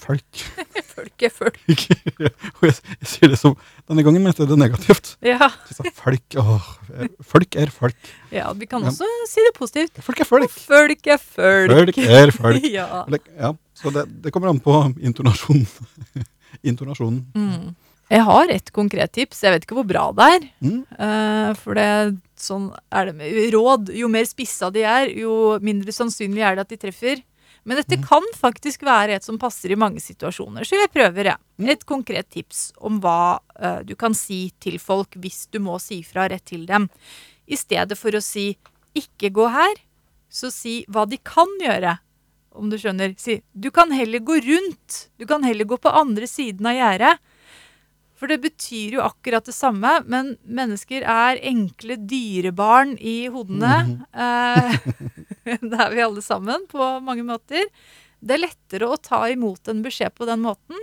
folk. Folk er folk. og jeg, jeg sier det som Denne gangen mente jeg det negativt. Ja. Folk, åh, er- folk er folk. ja, vi kan men, også si det positivt. Folk er folk. Folk er folk. Folk er folk. ja. Ja, så det, det kommer an på intonasjonen. Intonasjonen. Mm. Jeg har et konkret tips. Jeg vet ikke hvor bra det er. Mm. Uh, for det, sånn er det med råd. Jo mer spissa de er, jo mindre sannsynlig er det at de treffer. Men dette kan faktisk være et som passer i mange situasjoner, så jeg prøver, jeg. Mm. Et konkret tips om hva uh, du kan si til folk hvis du må si fra rett til dem. I stedet for å si 'ikke gå her', så si hva de kan gjøre. Om du skjønner. Si 'du kan heller gå rundt'. Du kan heller gå på andre siden av gjerdet. For det betyr jo akkurat det samme, men mennesker er enkle dyrebarn i hodene. Eh, det er vi alle sammen på mange måter. Det er lettere å ta imot en beskjed på den måten.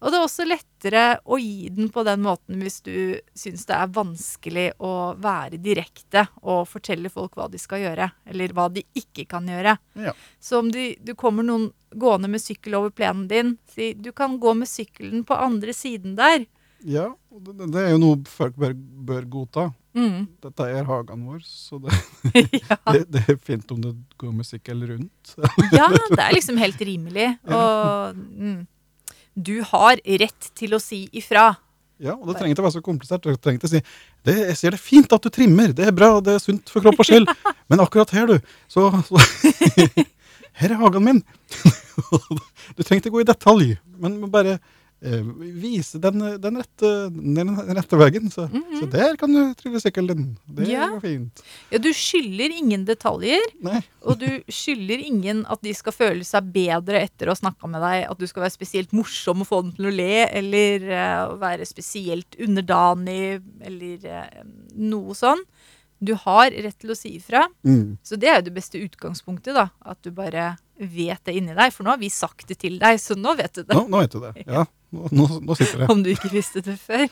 Og det er også lettere å gi den på den måten hvis du syns det er vanskelig å være direkte og fortelle folk hva de skal gjøre, eller hva de ikke kan gjøre. Ja. Så om du, du kommer noen gående med sykkel over plenen din, si du kan gå med sykkelen på andre siden der. Ja, det, det er jo noe folk bør, bør godta. Mm. Dette er hagen vår, så det, ja. det, det er fint om det går med sykkel rundt. ja, det er liksom helt rimelig. Og mm, du har rett til å si ifra. Ja, og det trenger ikke å være så komplisert. Du trenger ikke å si det, 'Jeg ser det fint at du trimmer, det er bra, det er sunt for kropp og sjel', men akkurat her, du, så, så Her er hagen min. du trenger ikke gå i detalj, men bare vise den, den, rette, den rette veien. Så, Mhm. så der kan du trille sykkelen din. Det Ja. går fint. Ja, du skylder ingen detaljer, Nei. og du skylder ingen at de skal føle seg bedre etter å ha snakka med deg, at du skal være spesielt morsom og få dem til å le, eller uh, være spesielt underdanig, eller uh, noe sånn. Du har rett til å si ifra. Mm. Så det er jo det beste utgangspunktet, da. At du bare vet det inni deg. For nå har vi sagt det til deg, så nå vet du det. Nå, nå vet du det. Ja, nå, nå, nå sitter det. Om du ikke visste det før.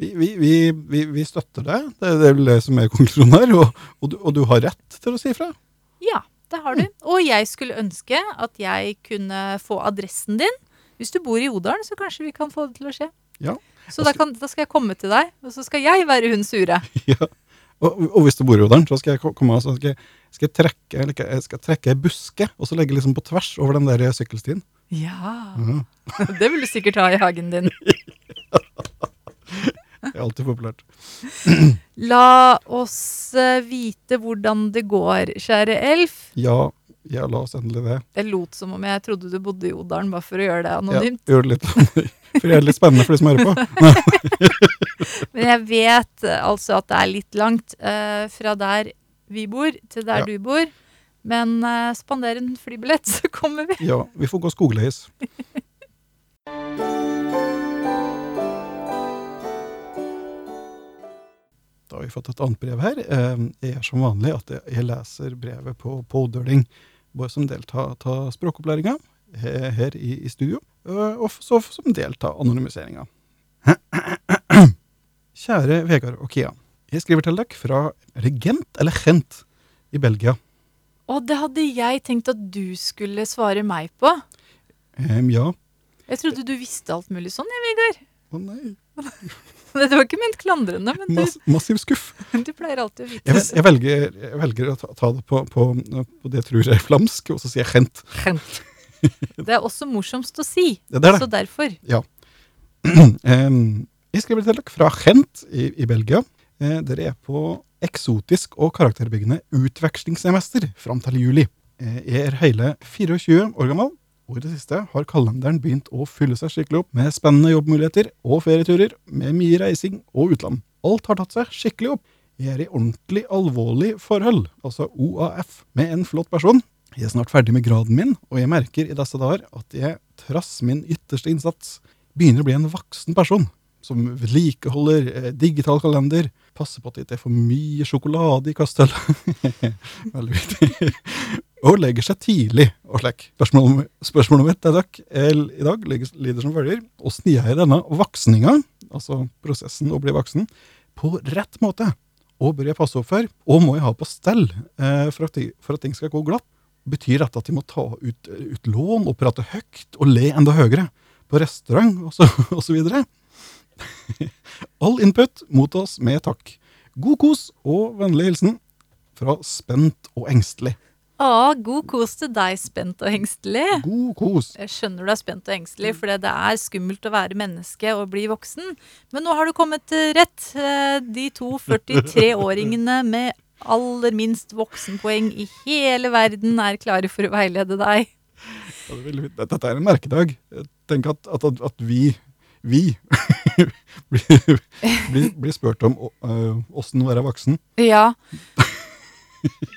Vi, vi, vi, vi, støtter. Det, det er vel det som er konklusjonen her. Og, og, du, og du har rett til å si ifra. Ja, det har du. Og jeg skulle ønske at jeg kunne få adressen din. Hvis du bor i Odalen, så kanskje vi kan få det til å skje. Ja. Så da, kan, da skal jeg komme til deg, og så skal jeg være hun sure. Ja. Og, og hvis du bor i Odalen, så skal jeg komme og så skal jeg, skal jeg trekke jeg skal trekke ei buske, og så legge liksom på tvers over den der sykkelstien. Ja. Mhm. Det vil du sikkert ha i hagen din. Det er alltid populært. La oss eh, vite hvordan det går, kjære Elf. Ja, ja, la oss endelig det. Det lot som om jeg trodde du bodde i Odalen, bare for å gjøre det anonymt. Ja, gjør det litt For det er litt spennende for de som hører på. Men jeg vet eh, altså at det er litt langt uh, fra der vi bor, til der Ja. du bor. Men uh, spander en flybillett, så kommer vi. Ja, vi får gå skogleis. Da har vi fått et annet brev her. Jeg Det er som vanlig at jeg- jeg leser brevet på pådøling, både som deltar av språkopplæringa her i, i studio, eh, og så som del av anonymiseringa. Kjære Vegard og Kia. Jeg skriver til dere fra Regent, eller Gent i Belgia. Og det hadde jeg tenkt at du skulle svare meg på. Um, ja. Jeg trodde du visste alt mulig sånn, jeg, Vegard. Å nei. Det var ikke ment klandrende, men du, Mass, massiv skuff. du pleier alltid å vite jeg, jeg, velger, jeg velger å ta, det på, på, på det jeg tror er flamsk, og så sier jeg Gent. Gent. Det er også morsomst å si, Det er det. så derfor. Em, jeg skriver til dere fra Gent i, i Belgia. Eh, dere er på eksotisk og karakterbyggende utvekslingssemester fram til juli. Jeg er hele 24 år gammel, og i det siste har kalenderen begynt å fylle seg skikkelig opp med spennende jobbmuligheter og ferieturer, med mye reising og utland. Alt har tatt seg skikkelig opp. Jeg er i ordentlig alvorlig forhold, altså OAF, med en flott person. Jeg er snart ferdig med graden min, og jeg merker i disse dager at jeg, trass min ytterste innsats, begynner å bli en voksen person. Som vedlikeholder eh, digital kalender, passer på at det ikke er for mye sjokolade i kastøllet. Veldig viktig. og legger seg tidlig og slik. Spørsmålet mitt er takk, i dag lyder som følger. Åssen gjør jeg denne voksninga, altså prosessen å bli voksen, på rett måte? Og bør jeg passe opp for? Og må jeg ha på stell eh, for, at, for at ting skal gå glatt? Betyr dette at de må ta ut, ut lån og prate høyt og le enda høyere på restaurant og så, og så videre? All input mottas med takk. God kos og vennlig hilsen fra Spent og engstelig. Å, god kos til deg, spent og engstelig. God kos. Jeg skjønner du er spent og engstelig, for det er skummelt å være menneske og bli voksen. Men nå har du kommet til rett. Eh, De to 43-åringene med aller minst voksenpoeng i hele verden er klare for å veilede deg. Dette er en merkedag. Tenk at, at, at vi, vi blir, blir, spurt om åssen å være voksen. Ja.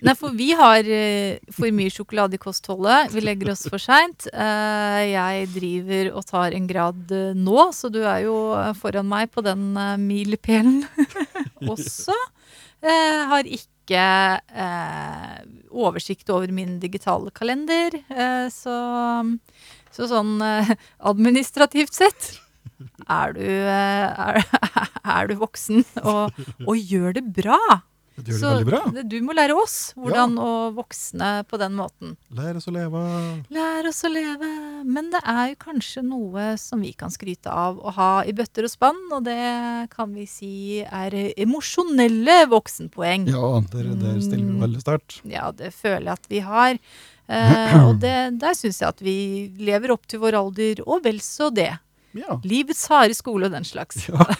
Nei, for vi har eh, for mye sjokolade i kostholdet. Vi legger oss for seint. Eh, jeg driver og tar en grad eh, nå, så du er jo eh, foran meg på den eh, milepælen også. Eh, har ikke eh, oversikt over min digitale kalender, eh, så, så sånn eh, administrativt sett er du, eh, er, er du voksen og, og gjør det bra. Du gjør det Så veldig bra. du må lære oss hvordan å voksne på den måten. Lær oss å leve. Lære oss å leve. Men det er jo kanskje noe som vi kan skryte av å ha i bøtter og spann, og det kan vi si er emosjonelle voksenpoeng. Ja, der, der stiller vi veldig sterkt. Ja, det føler jeg at vi har. Uh, og det, der syns jeg at vi lever opp til vår alder, og vel så det. Ja. Livets harde skole og den slags. Ja.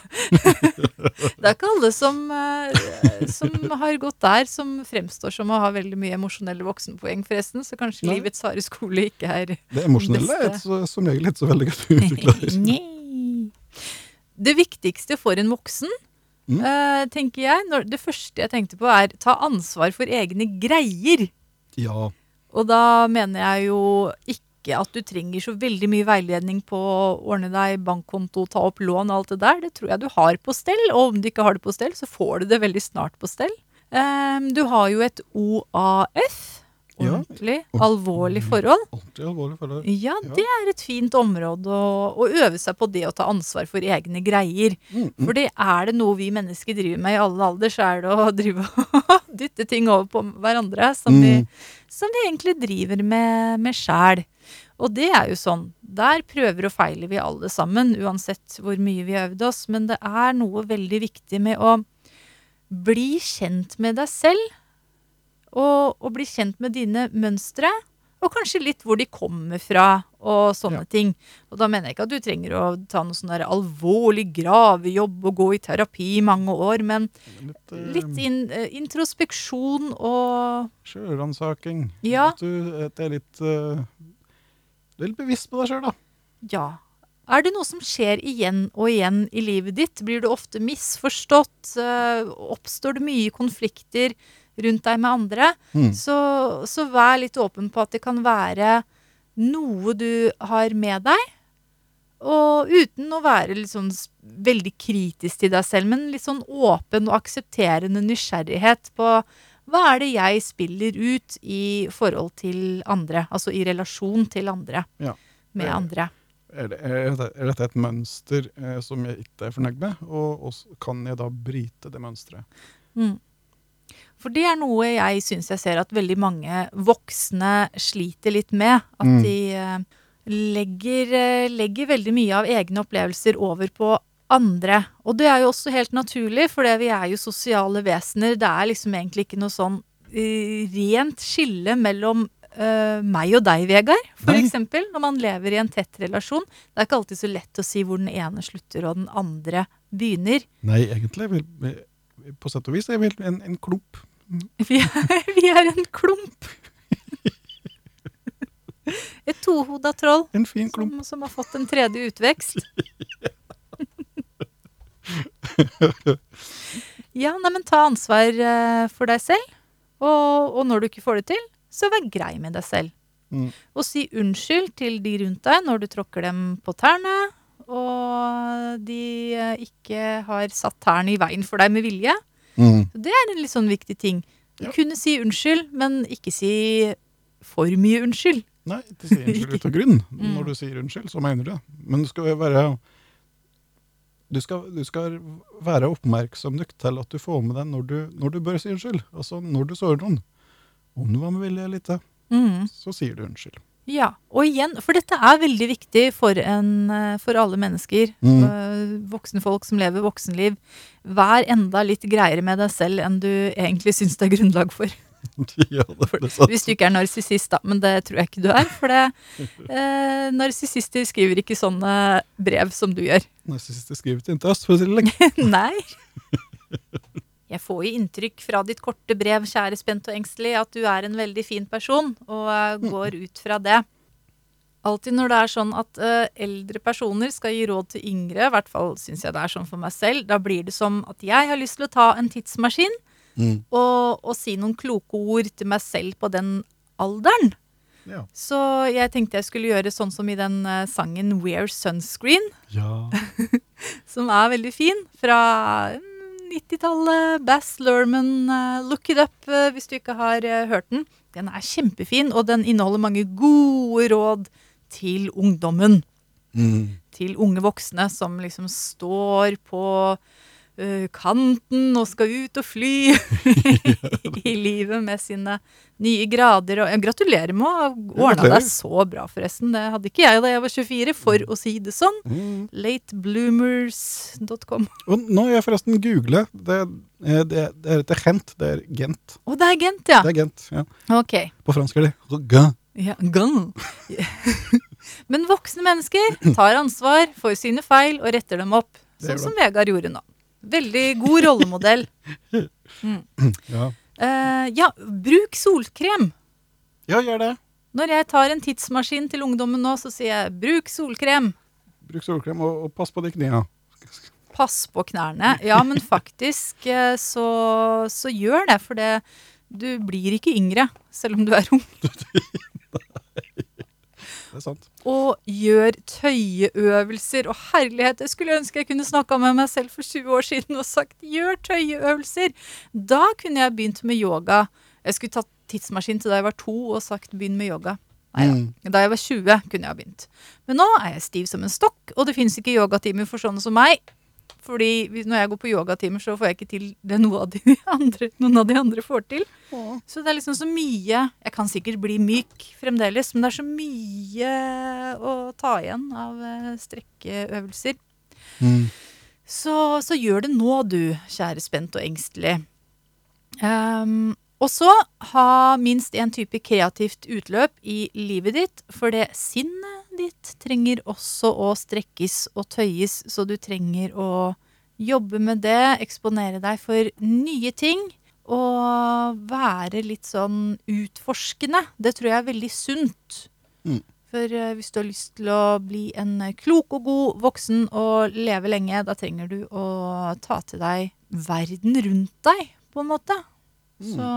Det er ikke alle som, eh, som har gått der, som fremstår som å ha veldig mye emosjonelle voksenpoeng, forresten. Så kanskje Nei. livets harde skole ikke er Det emosjonelle er et, som regel ikke så veldig godt utvikla. Det viktigste for en voksen, Mm. eh, tenker jeg, når, det første jeg tenkte på, er ta ansvar for egne greier. Ja. Og da mener jeg jo ikke at du trenger så veldig mye veiledning på å ordne deg bankkonto, ta opp lån og alt det der. Det tror jeg du har på stell, og om du ikke har det på stell, så får du det veldig snart på stell. Ehm, du har jo et OAF, Ja. ordentlig alvorlig forhold. Ordentlig alvorlig forhold. Ja, Ja. det er et fint område å, å øve seg på det å ta ansvar for egne greier. Mm, mm. For det er det noe vi mennesker driver med i alle alder, så er det å drive og dytte ting over på hverandre som, vi, Mm. som vi egentlig driver med, med sjæl. Og det er jo sånn. Der prøver og feiler vi alle sammen, uansett hvor mye vi har øvd oss. Men det er noe veldig viktig med å bli kjent med deg selv. Og, og bli kjent med dine mønstre. Og kanskje litt hvor de kommer fra, og sånne Ja. ting. Og da mener jeg ikke at du trenger å ta noe sånn alvorlig gravejobb og gå i terapi i mange år, men Litt, uh, litt in, uh, introspeksjon og Sjølransaking. Ja. At du det er litt eh, Er bevisst på deg sjøl, da. Ja. Er det noe som skjer igjen og igjen i livet ditt? Blir du ofte misforstått? Eh, Oppstår det mye konflikter rundt deg med andre? Mm. Så, så vær litt åpen på at det kan være noe du har med deg. Og uten å være sånn veldig kritisk til deg selv, men litt sånn åpen og aksepterende nysgjerrighet på hva er det jeg spiller ut i forhold til andre? Altså i relasjon til andre. Ja. Med Eh, andre. Er, det, er, dette, et mønster eh, som jeg ikke er fornøyd med, og, og kan jeg da bryte det mønsteret? Mm. For det er noe jeg syns jeg ser at veldig mange voksne sliter litt med. At Mm. de eh, legger, eh, legger veldig mye av egne opplevelser over på andre. Og det er jo også helt naturlig, for vi er jo sosiale vesener. Det er liksom egentlig ikke noe sånn eh, rent skille mellom uh, meg og deg, Vegard, eksempel. Når man lever i en tett relasjon. Det er ikke alltid så lett å si hvor den ene slutter og den andre begynner. Nei, egentlig vil- På sett og vis er vi en, en klump. Vi er, vi er en klump. Et tohoda troll En fin klump. som, som har fått en tredje utvekst. Ja, nei, men ta ansvar eh, for deg selv. Og, og når du ikke får det til, så vær grei med deg selv. Mm. Og si unnskyld til de rundt deg når du tråkker dem på tærne, og de eh, ikke har satt tærne i veien for deg med vilje. Mm. Det er en litt sånn viktig ting. Ja. Kunne si unnskyld, men ikke si for mye unnskyld. Nei, ikke si unnskyld ut av grunn. Mm. Når du sier unnskyld, så mener du det. Men du skal være du skal, du skal være oppmerksom nok til at du får med deg når du, når du bør si unnskyld. Altså når du sårer noen. Om det var med vilje eller ikke, Mm. så sier du unnskyld. Ja, og igjen, for dette er veldig viktig for, en, eh, for alle mennesker. Mm. eh, Voksne folk som lever voksenliv. Vær enda litt greiere med deg selv enn du egentlig syns det er grunnlag for. ja, sant. Hvis du ikke er narsissist, da. Men det tror jeg ikke du er. For det, eh, narsissister skriver ikke sånne brev som du gjør. Narsissister skriver ikke til oss, for å si det lenge. Nei. Jeg får jo inntrykk fra ditt korte brev, kjære spent og engstelig, at du er en veldig fin person, og eh, går ut fra det. Alltid når det er sånn at eh, eldre personer skal gi råd til yngre, i hvert fall syns jeg det er sånn for meg selv, da blir det som at jeg har lyst til å ta en tidsmaskin Mm. og, og si noen kloke ord til meg selv på den alderen. Ja. Så jeg tenkte jeg skulle gjøre sånn som i den eh, sangen 'Wear Sunscreen'. ja. som er veldig fin, fra mm, 90-tallet. Bass Lerman, eh, look it up eh, hvis du ikke har hørt den. Den er kjempefin, og den inneholder mange gode råd til ungdommen. Mm. Til unge voksne som liksom står på kanten og skal ut og fly i livet med sine nye grader. Og, gratulerer med å ha ordna deg så bra, forresten. Det hadde ikke jeg da jeg var 24, for å si det sånn. Mm. Latebloomers.com. Og nå har jeg forresten googlet. Det, er- det, det er ikke Gent, det er Gent. Å, det er Gent, ja. Det er Gent, ja. Ok. På fransk er det Rogan. Ja, gun. Men voksne mennesker tar ansvar for sine feil og retter dem opp. Sånn som Vegard gjorde nå. Veldig god rollemodell. Ja. Uh, ja, bruk solkrem. ja, gjør det. Når jeg tar en tidsmaskin til ungdommen nå, så sier jeg bruk solkrem. Bruk solkrem, og, og pass på de knærne. Pass på knærne. Ja, men faktisk eh, så, så gjør det, for det, du blir ikke yngre selv om du er ung. Det er sant. Og gjør tøyeøvelser. Og herlighet, jeg skulle ønske jeg kunne snakka med meg selv for 20 år siden og sagt gjør tøyeøvelser. Da kunne jeg begynt med yoga. Jeg skulle tatt tidsmaskin til da jeg var to og sagt begynn med yoga. Nei da. Mm. Da jeg var 20 kunne jeg ha begynt. Men nå er jeg stiv som en stokk, og det fins ikke yogatimer for sånne som meg. Fordi hvis- når jeg går på yogatimer, så får jeg ikke til det noe av de andre, noen av de andre får til. Å, Så det er liksom så mye Jeg kan sikkert bli myk fremdeles, men det er så mye å ta igjen av eh, strekkeøvelser. Mm. Så, så gjør det nå, du, kjære spent og engstelig. Um, og så ha minst én type kreativt utløp i livet ditt, for det sinnet ditt trenger også å strekkes og tøyes, så du trenger å jobbe med det, eksponere deg for nye ting. Og være litt sånn utforskende. Det tror jeg er veldig sunt. Mm. For eh, hvis du har lyst til å bli en klok og god voksen og leve lenge, da trenger du å ta til deg verden rundt deg, på en måte. Så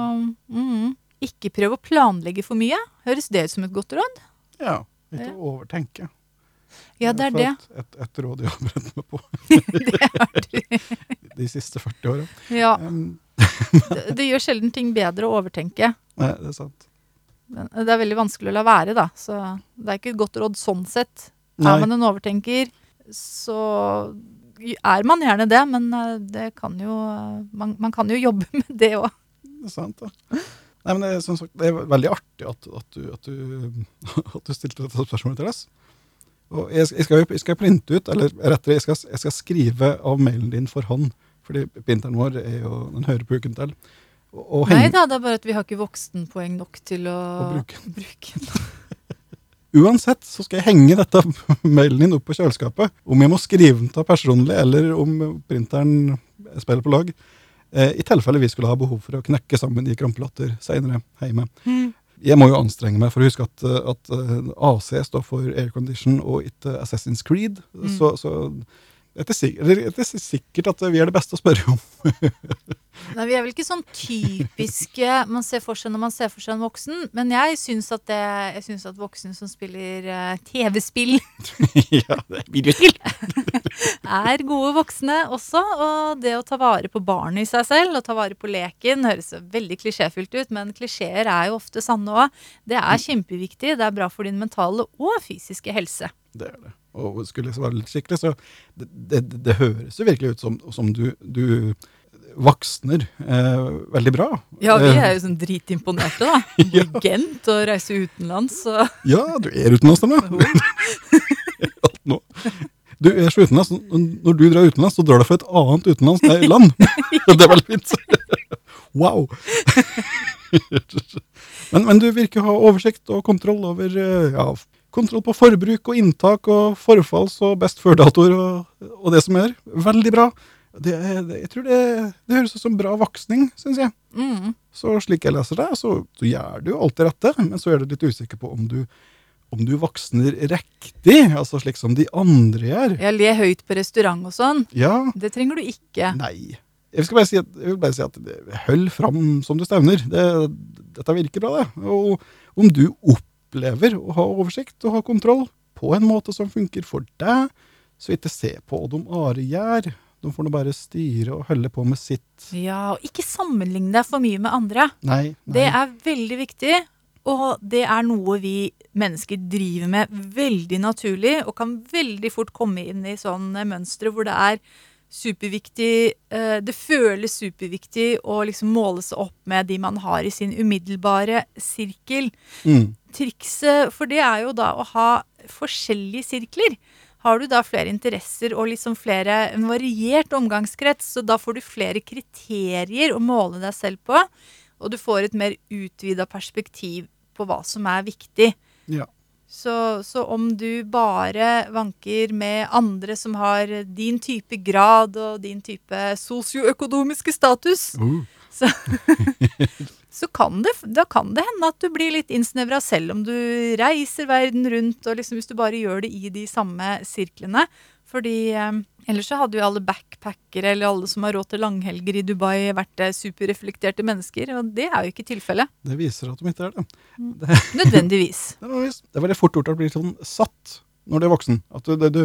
mm, ikke prøv å planlegge for mye. Høres det ut som et godt råd? Ja. Ikke Ja. overtenke. Ja, det er det. Et, et, råd jeg har brent meg på det, de siste 40 åra. Ja, Um, det, gjør sjelden ting bedre å overtenke. nei, det er sant. Men det er veldig vanskelig å la være, da. Så det er ikke et godt råd sånn sett. Nei. Er man en overtenker, så er man gjerne det, men eh, det kan jo Man, man kan jo jobbe med det òg. Det er sant, da. Nei, men det, som sagt, det er veldig artig at, at, du, at, du, at du stilte dette spørsmålet til oss. Og jeg, jeg, skal, jeg skal printe ut, eller rettere, jeg skal, jeg skal skrive av mailen din for hånd. Fordi printeren vår er jo, den hører på uken til. Nei da, det er bare at vi har ikke voksenpoeng nok til å, Å bruke. bruke den. Uansett så skal jeg henge dette mailen din opp på kjøleskapet. Om jeg må skrive den av personlig, eller om printeren spiller på lag. Eh, I tilfelle vi skulle ha behov for å knekke sammen i krampelatter senere hjemme. Jeg må jo anstrenge meg for å huske at, at eh, AC står for aircondition og ikke Assassin's Creed. Mm. Så, så det er er sikkert at vi er det beste å spørre om. Nei, Vi er vel ikke sånn typiske man ser for seg når man ser for seg en voksen. Men jeg syns at, det, jeg synes at voksne som spiller eh, TV-spill, ja, det er videospill. er gode voksne også. Og det å ta vare på barnet i seg selv, og ta vare på leken, høres veldig klisjéfylt ut, men klisjeer er jo ofte sanne òg. Det er kjempeviktig. Det er bra for din mentale og fysiske helse. Det er det. Og skulle jeg svare litt skikkelig, så det, det, det høres jo virkelig ut som, som du, du voksner eh, veldig bra. Ja, vi Eh, er jo sånn dritimponerte, da. ja. Gent og reise utenlands. Og Ja, du er utenlands, da. Alt nå. Du er så utenlands. Når du drar utenlands, så drar du for et annet utenlands land. det er veldig fint. Wow. men, men du virker å ha oversikt og kontroll over eh, ja, kontroll på forbruk og inntak og forfalls- og best før-datoer og, og det som er. Veldig bra. Det, det, jeg tror det, det høres ut som bra voksning, syns jeg. mm, Så slik jeg leser det, så, så gjør du alt det rette, men så er du litt usikker på om du, om du voksner riktig, altså slik som de andre gjør. Ja, Le høyt på restaurant og sånn. Ja, Det trenger du ikke. nei. Jeg, skal bare si at, vil bare si at hold fram som du stevner. Det, dette virker bra, det. Og om du opplever å ha oversikt og ha kontroll på en måte som funker for deg, så ikke se på hva de andre gjør. De får nå bare styre og holde på med sitt. Ja, og ikke sammenligne deg for mye med andre. Nei, nei. Det er veldig viktig. Og det er noe vi mennesker driver med veldig naturlig, og kan veldig fort komme inn i sånne mønstre hvor det er superviktig eh, Det føles superviktig å liksom måle seg opp med de man har i sin umiddelbare sirkel. Mm. Trikset for det er jo da å ha forskjellige sirkler. Har du da flere interesser og liksom flere, en variert omgangskrets, så da får du flere kriterier å måle deg selv på, og du får et mer utvida perspektiv på hva som er viktig. Ja. Så, så om du bare vanker med andre som har din type grad og din type sosioøkonomiske status, Uh. så kan det, da kan det hende at du blir litt innsnevra selv om du reiser verden rundt, og liksom hvis du bare gjør det i de samme sirklene. Fordi eh, ellers så hadde jo alle backpackere eller alle som har råd til langhelger i Dubai, vært eh, superreflekterte mennesker, og det er jo ikke tilfellet. Det viser at de ikke er det. Nødvendigvis. Det nødvendigvis. det er veldig fort gjort å bli sånn satt når du er voksen. At du, det, du,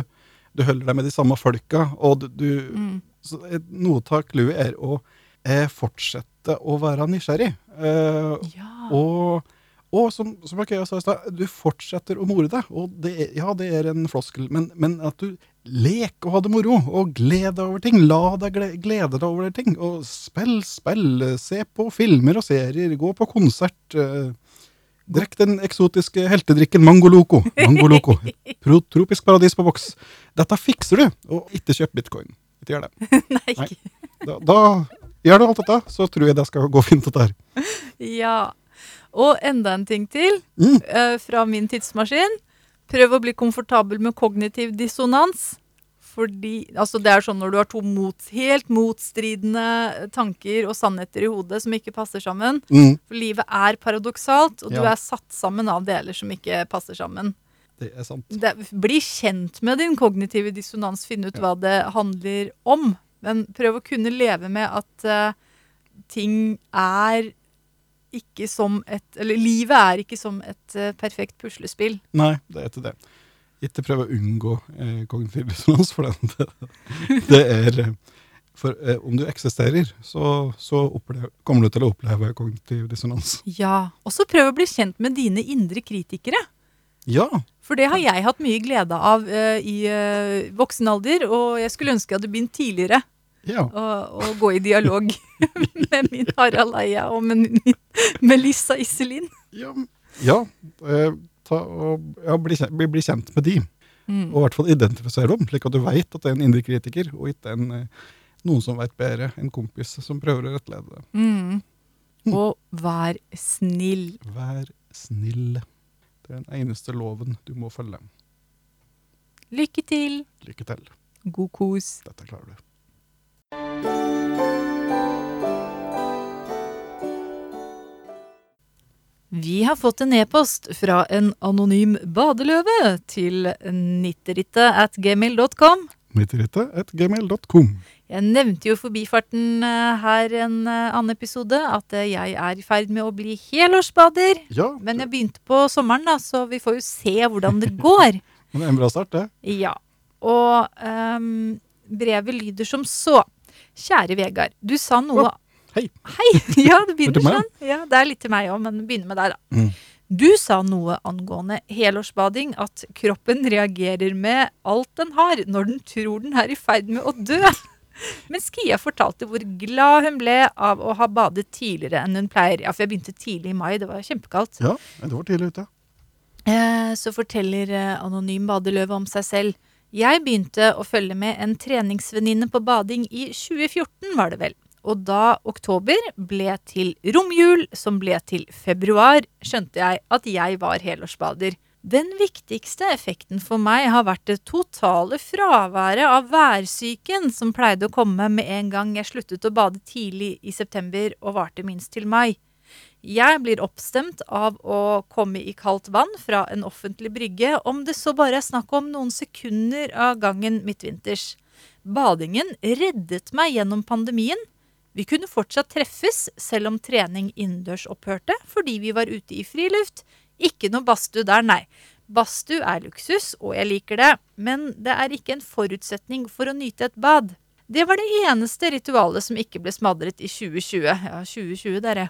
du holder deg med de samme folka, og du, Mm. så Noe av clouet er å eh, fortsette å være nysgjerrig. Eh, Ja. og, og som, som Akea sa i stad, du fortsetter å more deg. Og det er, ja, det er en floskel, men, men at du leker og har det moro, og gled deg over ting. La deg glede deg over ting. Og spill spill, se på filmer og serier, gå på konsert. eh, Drikk den eksotiske heltedrikken Mangoloco. Mangoloco. Tropisk paradis på boks. Dette fikser du, og ikke kjøp bitcoin. Ikke gjør det. Nei. Da, da gjør du alt dette, så tror jeg det skal gå fint, dette her. Ja. Og enda en ting til Mm. eh, fra min tidsmaskin. Prøv å bli komfortabel med kognitiv dissonans. Fordi, altså Det er sånn når du har to mot, helt motstridende tanker og sannheter i hodet som ikke passer sammen. Mm. For livet er paradoksalt, og du er satt sammen av deler som ikke passer sammen. Det er sant. Det, bli kjent med din kognitive dissonans, finne ut hva det handler om. Men prøv å kunne leve med at uh, ting er ikke som et Eller livet er ikke som et uh, perfekt puslespill. Nei, det er ikke det. Ikke prøv å unngå eh, kognitiv dissonans, for den. Det, det er eh, For eh, om du eksisterer, så, så opplev, kommer du til å oppleve kognitiv dissonans. Ja. Og så prøv å bli kjent med dine indre kritikere. Ja. For det har jeg hatt mye glede av uh, i uh, voksen alder, og jeg skulle ønske jeg hadde begynt tidligere ja. å, å gå i dialog med min Harald Eia og med min Melissa Iselin. Ja. ja uh, ta og, bli, bli, bli kjent med de, Mm. og i hvert fall identifisere dem, slik at du veit at det er en indre kritiker, og ikke en, noen som veit bedre, en kompis som prøver å rettlede deg. Mm. Og vær snill. Vær snill. Det er den eneste loven du må følge. Lykke til. Lykke til. God kos. Dette klarer du. Vi har fått en e-post fra en anonym badeløve til nitterittet at gmail.com. Midtrittet.gmail.com. Jeg nevnte jo forbifarten eh, her en eh, annen episode at eh, jeg er i ferd med å bli helårsbader. Ja, Men jeg begynte på sommeren, da, så vi får jo se hvordan det går. men det er en bra start, det. Ja. Og um, brevet lyder som så. Kjære Vegard, du sa noe oh, hei. Hei! Ja, det er begynner sånn. Ja, det er litt til meg òg, men begynner med deg, da. Mm. Du sa noe angående helårsbading, at kroppen reagerer med alt den har når den tror den er i ferd med å dø. Mens Kia fortalte hvor glad hun ble av å ha badet tidligere enn hun pleier. Ja, for jeg begynte tidlig i mai, det var kjempekaldt. Ja, det var tidlig ute. Eh, så forteller eh, Anonym badeløve om seg selv. Jeg begynte å følge med en treningsvenninne på bading i 2014, var det vel. Og da oktober ble til romjul, som ble til februar, skjønte jeg at jeg var helårsbader. Den viktigste effekten for meg har vært det totale fraværet av værsyken som pleide å komme med en gang jeg sluttet å bade tidlig i september og varte minst til mai. Jeg blir oppstemt av å komme i kaldt vann fra en offentlig brygge, om det så bare er snakk om noen sekunder av gangen midtvinters. Badingen reddet meg gjennom pandemien. Vi kunne fortsatt treffes, selv om trening innendørs opphørte, fordi vi var ute i friluft. Ikke noe badstue der, nei. Badstue er luksus, og jeg liker det, men det er ikke en forutsetning for å nyte et bad. Det var det eneste ritualet som ikke ble smadret i 2020. Ja, 2020, dere.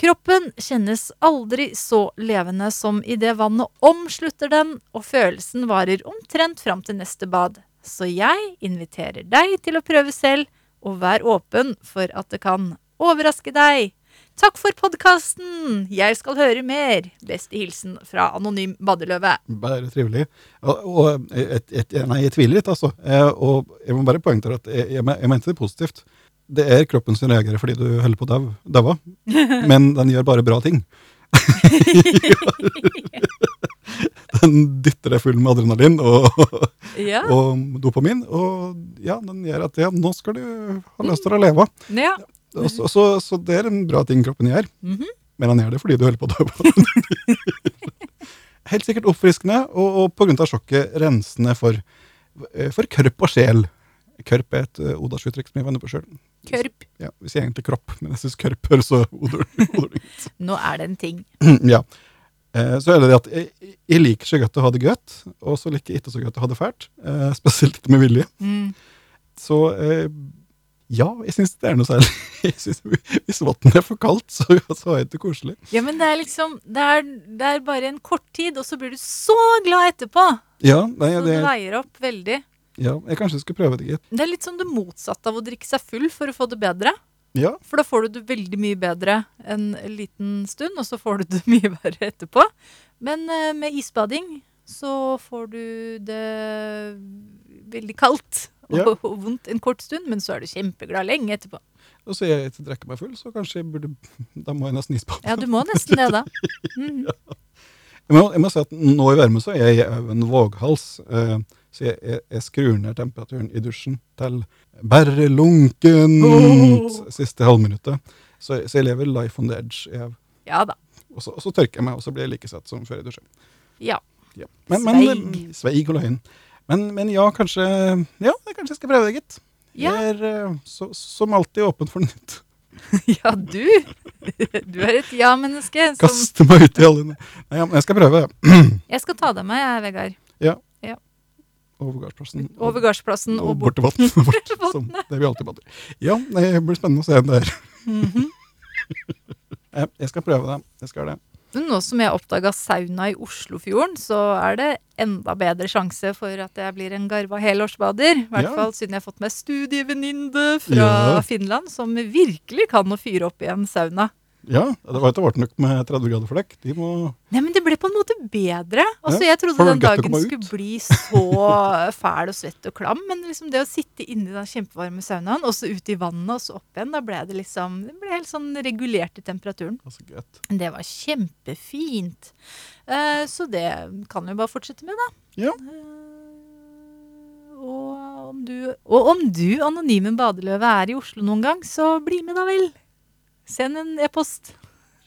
Kroppen kjennes aldri så levende som idet vannet omslutter den, og følelsen varer omtrent fram til neste bad. Så jeg inviterer deg til å prøve selv, og vær åpen for at det kan overraske deg. Takk for podkasten! Jeg skal høre mer. Beste hilsen fra Anonym badeløve. Bare trivelig. Og, og et, et, nei, jeg tviler litt, altså. Eh, og jeg må bare poengtere at jeg, jeg, jeg mente det positivt. Det er kroppen som reagerer fordi du holder på å dau- daue, men den gjør bare bra ting. den dytter deg full med adrenalin og, Ja. og dopamin. Og ja, den gjør at ja, nå skal du ha lyst til å leve. ja. Så, så, så det er en bra ting kroppen gjør. Mhm. Men han gjør det fordi du holder på å dø. Helt sikkert oppfriskende, og, og av sjokket rensende for, eh, for kørp og sjel. Kørp er et uh, odalsuttrykk som jeg var inne på sjøl. Kørp. Ja, vi sier egentlig kropp, men jeg syns kørp høres så odorlig ut. Nå er det en ting. ja. Eh, så er det det at jeg, jeg liker så godt å ha det godt, og så liker jeg ikke så godt å ha det fælt. Eh, spesielt ikke med vilje. Mm. Så eh, ja, jeg syns det er noe særlig. Jeg synes, hvis vannet er for kaldt, så, så er det koselig. Ja, men det er liksom det er, det er bare en kort tid, og så blir du så glad etterpå. Ja, nei, Så det, du veier opp veldig. ja, jeg kanskje skulle prøve det, gitt. Det er litt som det motsatte av å drikke seg full for å få det bedre. Ja, For da får du det veldig mye bedre en liten stund, og så får du det mye verre etterpå. Men eh, med isbading så får du det veldig kaldt og, Ja. og vondt en kort stund, men så er du kjempeglad lenge etterpå. og så jeg ikke drikker meg full, så kanskje jeg burde Da må jeg nesten isbade. Ja, du må nesten det, da. Mhm. Jeg må, jeg må si at nå i varme så er jeg en våghals. Eh, så jeg, jeg, jeg skrur ned temperaturen i dusjen til bare lunkent Oh. siste halvminuttet. Så, så jeg lever life on the edge. Jeg, Ja da. og, så, og så tørker jeg meg, og så blir jeg like søt som før jeg dusjer. Ja. Ja. Men, men, Sveig. sveig og løgn. Men, men ja, kanskje Ja, kanskje jeg skal prøve det, gitt. Ja. Jeg er eh, så, som alltid åpen for nytt. ja, du. Du er et ja-menneske. som- Kaste meg ut i alle Nei, ja, men jeg skal prøve. Jeg skal ta deg med, jeg, Vegard. Over gardsplassen. Over gardsplassen og og bort til vannet Bort, Som det vi alltid bader. Ja, det blir spennende å se det her. Mhm. Jeg jeg skal prøve det. Jeg skal det. Men Nå som jeg oppdaga sauna i Oslofjorden, så er det enda bedre sjanse for at jeg blir en garva helårsbader. I hvert Ja. fall siden jeg har fått meg studievenninne fra Ja. Finland som virkelig kan å fyre opp i en sauna. Ja, det var ikke vart nok med 30 grader for dekk. De må Nei, men det ble på en måte bedre. Altså, Ja, Jeg trodde den dagen skulle bli så fæl og svett og klam. Men liksom det å sitte inni den kjempevarme saunaen, og så ut i vannet og så opp igjen, da ble det liksom Det ble helt sånn regulert i temperaturen. Altså. Det var kjempefint. Uh, så det kan vi bare fortsette med, da. Ja. Uh, og, om du, og om du, anonyme badeløve, er i Oslo noen gang, så bli med, da vel. Send en e-post.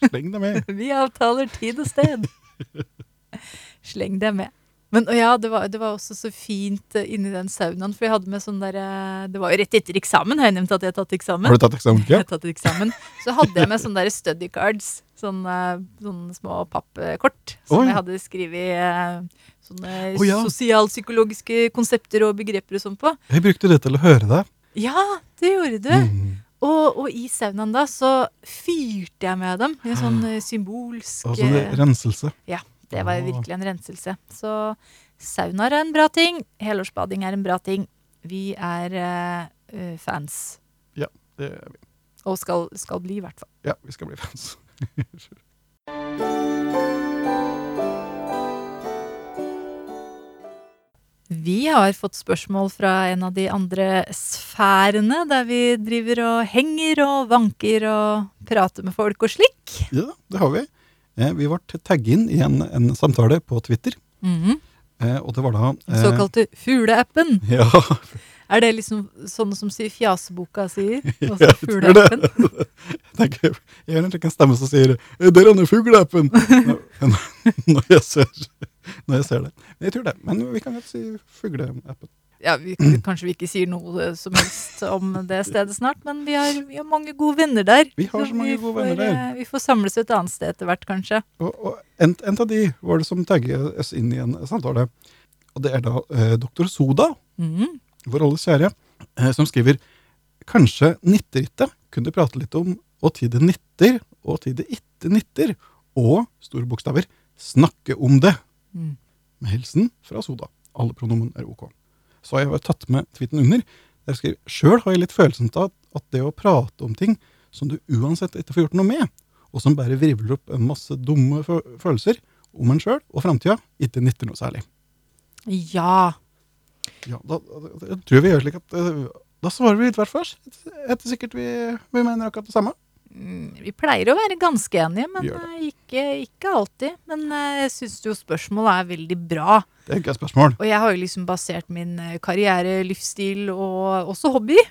Sleng deg med. Vi avtaler tid og sted. Sleng deg med. Men ja, det var, det var også så fint eh, inni den saunaen, for jeg hadde med sånn derre Det var jo rett etter eksamen, har jeg nevnt at jeg har tatt eksamen? Har du tatt eksamen? Jeg Ja? har tatt eksamen. Så hadde jeg med sånne der study cards. Sånne, sånne små pappkort som Oi. jeg hadde skrevet eh, sånne oh, ja. sosialpsykologiske konsepter og begreper og sånn på. Jeg brukte det til å høre deg. Ja, det gjorde du. Mm. Og, og i saunaen da så fyrte jeg med dem. En sånn eh, symbolsk Altså det, renselse? Ja. Det var Ah. virkelig en renselse. Så saunaer er en bra ting. Helårsbading er en bra ting. Vi er uh, fans. Ja, Det er vi. Og skal, skal bli, i hvert fall. Ja, vi skal bli fans. Vi har fått spørsmål fra en av de andre sfærene, der vi driver og henger og vanker og prater med folk og slik. Ja, det har vi. Eh, vi ble tagget inn i en, en samtale på Twitter, Mhm. eh, og det var da eh, såkalte fugleappen. Ja, Er det liksom sånne som sier fjaseboka sier? Ja, jeg tror det. jeg tenker, jeg hører ikke en stemme som sier «Eh, 'Der er den fugleappen!» når, jeg ser- når jeg ser det. Men jeg tror det. Men vi kan godt si fugleappen. Ja, vi, kanskje vi ikke sier noe som helst om det stedet snart, men vi har, vi har mange gode venner der. Vi har så mange gode får, venner der. eh, Vi får samles et annet sted etter hvert, kanskje. Og, og en, en av de var det som tagget inn i en samtale. Og det er da eh, doktor Soda, mm. vår alles kjære, eh, som skriver Kanskje nitterittet kunne prate litt om og tid det nitter, og tid det itte nitter, og, store bokstaver, snakke om det. Mm. Med hilsen fra Soda. Alle pronomen er ok. Så har jeg tatt med tweeten under. Der jeg skriver Sjøl har jeg litt følelsen av at, det å prate om ting som du uansett ikke får gjort noe med, og som bare virvler opp en masse dumme følelser om en sjøl og framtida, ikke nytter noe særlig. Ja. Ja, da, da, tror jeg vi gjør slik at eh, Da svarer vi litt hvert for oss. Jeg er sikkert vi, vi mener akkurat det samme. Mm, Vi pleier å være ganske enige, men eh, ikke, ikke alltid. Men eh, jeg syns jo spørsmålet er veldig bra. Det er ikke et spørsmål. Og jeg har jo liksom basert min eh, karriere, livsstil og også hobby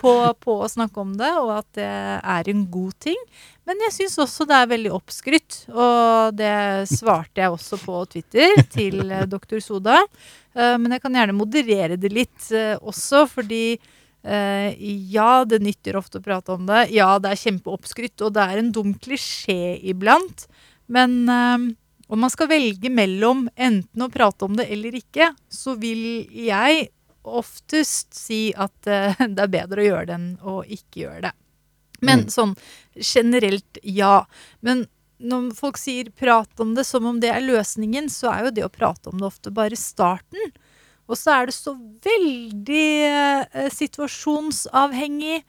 på, på å snakke om det, og at det er en god ting. Men jeg syns også det er veldig oppskrytt, og det svarte jeg også på Twitter til doktor Soda. Men jeg kan gjerne moderere det litt også, fordi ja, det nytter ofte å prate om det. Ja, det er kjempeoppskrytt, og det er en dum klisjé iblant. Men eh, om man skal velge mellom enten å prate om det eller ikke, så vil jeg oftest si at eh, det er bedre å gjøre det enn å ikke gjøre det. Men Mm. sånn generelt, ja. Men når folk sier 'prat om det' som om det er løsningen, så er jo det å prate om det ofte bare starten. Og så er det så veldig eh, situasjonsavhengig.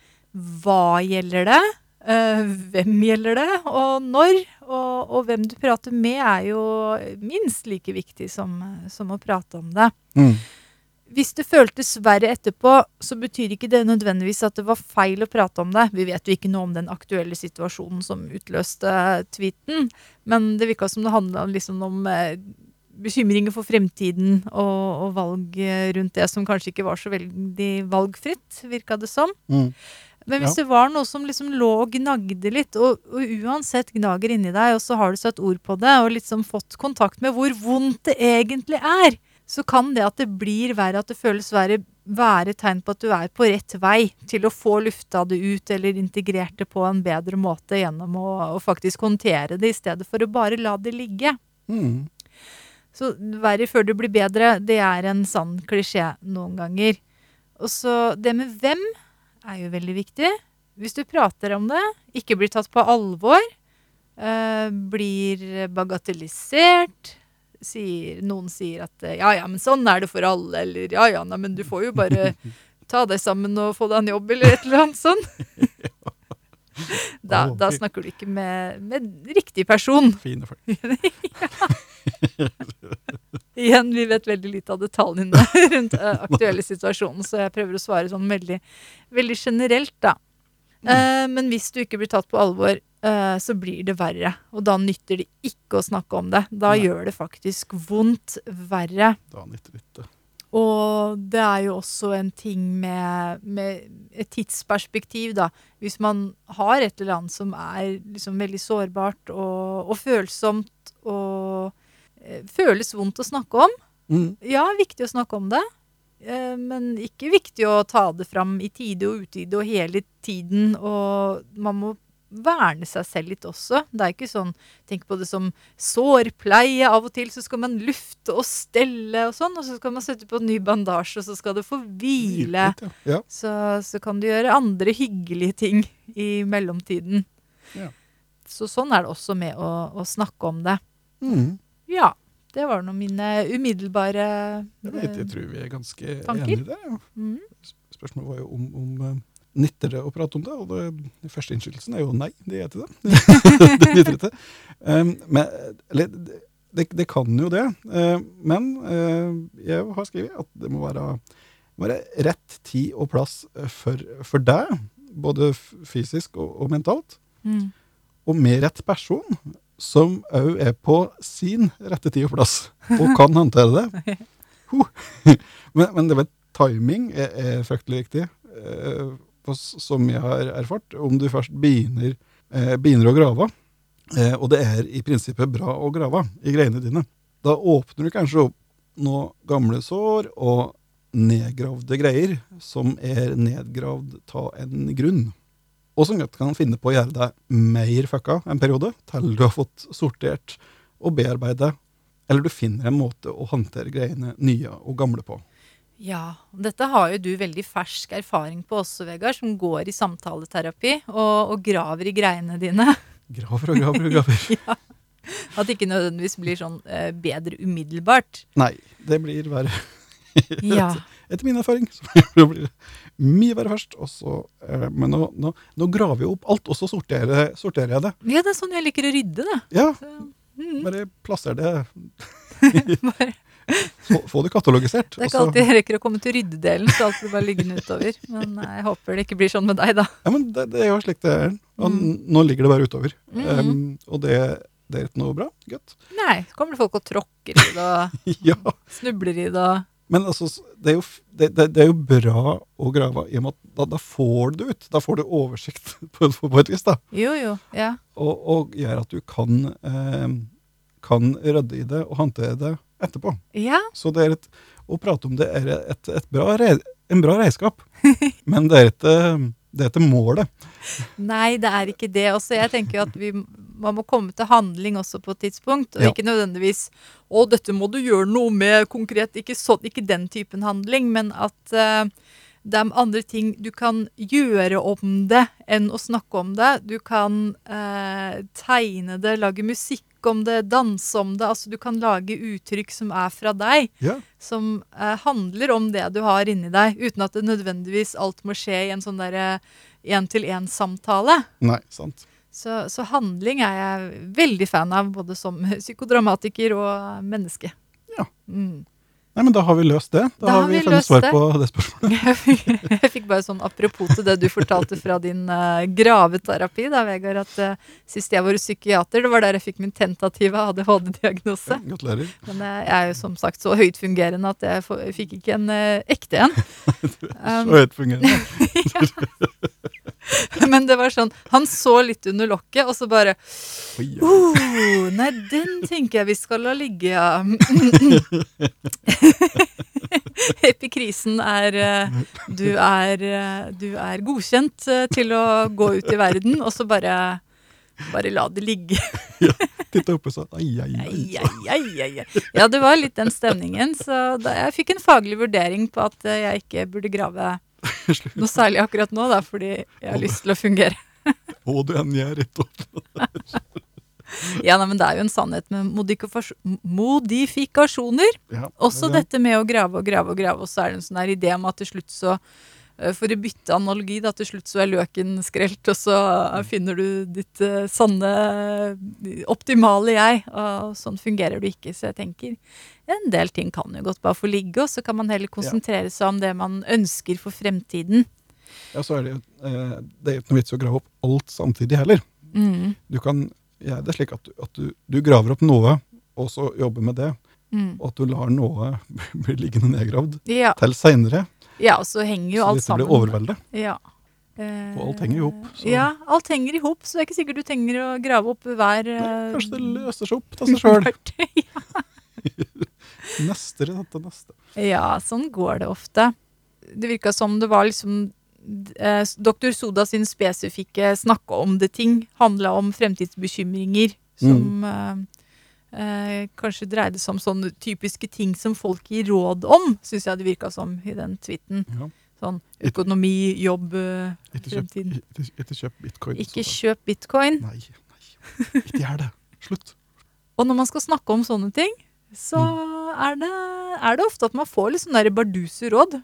Hva gjelder det? Eh, hvem gjelder det? Og når? Og, og hvem du prater med, er jo minst like viktig som, som å prate om det. Mm. Hvis det føltes verre etterpå, så betyr ikke det nødvendigvis at det var feil å prate om det. Vi vet jo ikke noe om den aktuelle situasjonen som utløste tweeten, men det virka som det handla liksom om eh, bekymringer for fremtiden og, og valg eh, rundt det som kanskje ikke var så veldig valgfritt, virka det som. Mm. Men hvis det var noe som liksom lå og gnagde litt, og, og uansett gnager inni deg, og så har du satt ord på det, og liksom fått kontakt med hvor vondt det egentlig er, så kan det at det blir verre, at det føles verre, være tegn på at du er på rett vei til å få lufta det ut eller integrert det på en bedre måte gjennom å, å faktisk håndtere det, i stedet for å bare la det ligge. Mm. Så verre før du blir bedre, det er en sann klisjé noen ganger. Og så det med hvem er jo veldig viktig. Hvis du prater om det, ikke blir tatt på alvor, eh, blir bagatellisert, sier, noen sier at eh, ja, ja, men sånn er det for alle, eller ja, ja, nei, men du får jo bare ta deg sammen og få deg en jobb, eller et eller annet sånn. Da, da snakker du ikke med, med riktig person. Fine folk. Igjen, vi vet veldig lite av detaljene rundt eh, aktuelle situasjoner, så jeg prøver å svare sånn veldig, veldig generelt, da. Eh, men hvis du ikke blir tatt på alvor, eh, så blir det verre. Og da nytter det ikke å snakke om det. Da Nei. gjør det faktisk vondt verre. Da nytter det ikke. Og det er jo også en ting med, med et tidsperspektiv, da. Hvis man har et eller annet som er liksom veldig sårbart og, og følsomt og føles vondt å snakke om, Mm. ja, viktig å snakke om det. Eh, men ikke viktig å ta det fram i tide og utide og hele tiden. Og man må verne seg selv litt også. Det er ikke sånn Tenk på det som sårpleie. Av og til så skal man lufte og stelle og sånn, og så skal man sette på en ny bandasje, og så skal det få hvile. Ja. Ja. Så, så kan du gjøre andre hyggelige ting i mellomtiden. Ja. Så sånn er det også med å, å snakke om det. Mm. Ja. Det var nå mine umiddelbare Jeg, vet, jeg tror vi er ganske Tanker? enige der. Ja. mm. Spørsmålet var jo om, om eh, nytter det å prate om det, og det, den første innskytelsen er jo nei, det gjør til det. det nytter ikke. Um, men, eller, det, det kan jo det, uh, men uh, jeg har skrevet at det må være, være rett tid og plass for, for deg, både fysisk og, og mentalt, Mm. og med rett person, som òg er på sin rette tid og plass, og kan håndtere det. Men, men det med timing er, er fryktelig viktig, eh, som jeg har erfart. Om du først begynner, eh, begynner å grave, eh, og det er i prinsippet bra å grave i greiene dine, da åpner du kanskje opp noen gamle sår og nedgravde greier som er nedgravd av en grunn. Og som godt kan finne på å gjøre deg mer fucka en periode, til du har fått sortert og bearbeidet, eller du finner en måte å håndtere greiene nye og gamle på. Ja, dette har jo du veldig fersk erfaring på også, Vegard, som går i samtaleterapi og, og graver i greiene dine. Graver og graver og graver. ja. At det ikke nødvendigvis blir sånn eh, bedre umiddelbart. Nei, det blir verre. Ja. Etter min erfaring så blir det mye verre først. Og så, eh, men nå, nå, nå graver jeg opp alt, og så sorterer, sorterer jeg det. ja, det er sånn jeg liker å rydde, det. Ja, Så, mm, bare plasser det Få, få det katalogisert. Det er ikke alltid jeg rekker å komme til ryddedelen, så alt blir bare liggende utover. Men eh, jeg håper det ikke blir sånn med deg, da. Ja, men det, det er jo slik det er. Og Mm. Nå ligger det bare utover. Mhm. Um, og det, det er ikke noe bra. Godt. Nei, så kommer det folk og tråkker i det og ja. snubler i det og Men altså, det er, jo, det, det, det er jo bra å grave i og med at da, da får du ut. Da får du oversikt på, på, på et vis. da. Jo, jo. Ja. Og, og gjør at du kan, eh, kan rydde i det og håndtere det etterpå. Ja, Så det er et, å prate om det er et, et bra, en bra redskap. Men det er ikke, det er målet. Nei, det er ikke det. Også jeg tenker at vi, man må komme til handling også på et tidspunkt. Og Ja. ikke nødvendigvis 'Å, dette må du gjøre noe med konkret'. Ikke, så, ikke den typen handling, men at uh, det er andre ting du kan gjøre om det enn å snakke om det. Du kan uh, tegne det, lage musikk om det, danse om det. Altså du kan lage uttrykk som er fra deg. Ja. som eh, handler om det du har inni deg, uten at det nødvendigvis alt må skje i en sånn derre én-til-én-samtale. Nei, sant. Så, så handling er jeg veldig fan av, både som psykodramatiker og menneske. Ja. Mm. Nei, men da har vi løst det. Da, Da har vi vi funnet svar det. på det spørsmålet. Jeg fikk, bare sånn apropos til det du fortalte fra din uh, graveterapi, da, Vegard, at uh, sist jeg var hos psykiater, det var der jeg fikk min tentative ADHD-diagnose. Gratulerer. Men uh, jeg er jo som sagt så høytfungerende at jeg, for, jeg fikk ikke en ekte en. du er Så høyt fungerende. Men det var sånn, han så litt under lokket, og så bare oh, Nei, den tenker jeg vi skal la ligge, ja. Epikrisen er eh, du, er eh, du er godkjent eh, til å gå ut i verden, og så bare bare la det ligge. Titta opp og sa ai, ai, ai. Ja, det var litt den stemningen. Så da, jeg fikk en faglig vurdering på at jeg ikke burde grave noe særlig akkurat nå, da, fordi jeg har lyst til å fungere. Å, du er rett opp. Ja, nei, men Det er jo en sannhet med modifikasjoner. Ja, Også det dette med å grave og grave og grave, og så er det en sånn her idé om at til slutt så eh, For å bytte analogi, da, til slutt så er løken skrelt, og så eh, finner du ditt eh, sanne, optimale jeg. Og sånn fungerer du ikke. Så jeg tenker en del ting kan jo godt bare få ligge, og så kan man heller konsentrere seg om det man ønsker for fremtiden. Ja, så er det Det er ikke noe vits å grave opp alt samtidig heller. Mm, Du kan gjøre det er slik at, du, at du, du graver opp noe, og så jobber med det. mm. Og at du lar noe bli liggende nedgravd Ja, til seinere, ja, og så henger jo så alt sammen. Så dette blir overveldet. Ja. Eh, Og alt henger i hop, Ja, alt henger i hop, så det er ikke sikkert du trenger å grave opp hver Nei, eh, Kanskje det løser seg opp av seg sjøl. hvert- Neste til neste. Ja, sånn går det ofte. Det virka som det var liksom eh, Dr. Soda sin spesifikke snakke om det-ting handla om fremtidsbekymringer som eh, eh, kanskje dreide seg om sånne typiske ting som folk gir råd om, syns jeg det virka som i den tweeten. Ja. Sånn økonomi, jobb, eh, Ikke kjøp, fremtiden. ikke, ikke kjøp bitcoin. Ikke kjøp bitcoin. Nei, nei. Ikke gjør det. Slutt. Og når man skal snakke om sånne ting, så er, det, er det ofte at man får litt sånne barduse råd.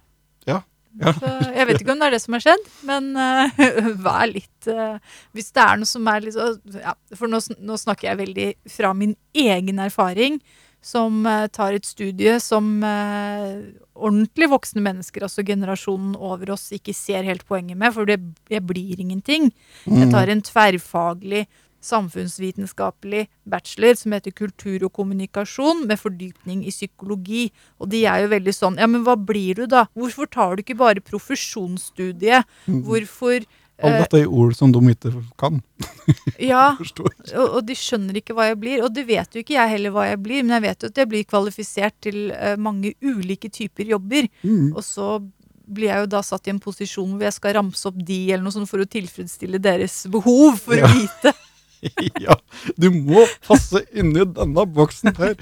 Ja. Så jeg vet ikke om det er det som har skjedd, men uh, vær litt uh, Hvis det er noe som er litt så ja, For nå, nå snakker jeg veldig fra min egen erfaring, som eh, tar et studie som ordentlig voksne mennesker, altså generasjonen over oss, ikke ser helt poenget med, for det, det blir ingenting. Jeg tar en tverrfaglig samfunnsvitenskapelig bachelor som heter kultur og kommunikasjon, med fordypning i psykologi. Og de er jo veldig sånn Ja, men hva blir du, da? Hvorfor tar du ikke bare profesjonsstudiet? Hvorfor Alle eh, dette er ord som de ikke kan. Ja, og, og de skjønner ikke hva jeg blir. Og det vet jo ikke jeg heller hva jeg blir, men jeg vet jo at jeg blir kvalifisert til eh, mange ulike typer jobber. Mm. Og så blir jeg jo da satt i en posisjon hvor jeg skal ramse opp de eller noe sånt for å tilfredsstille deres behov for Ja. å vite Ja, du må passe inni denne boksen her.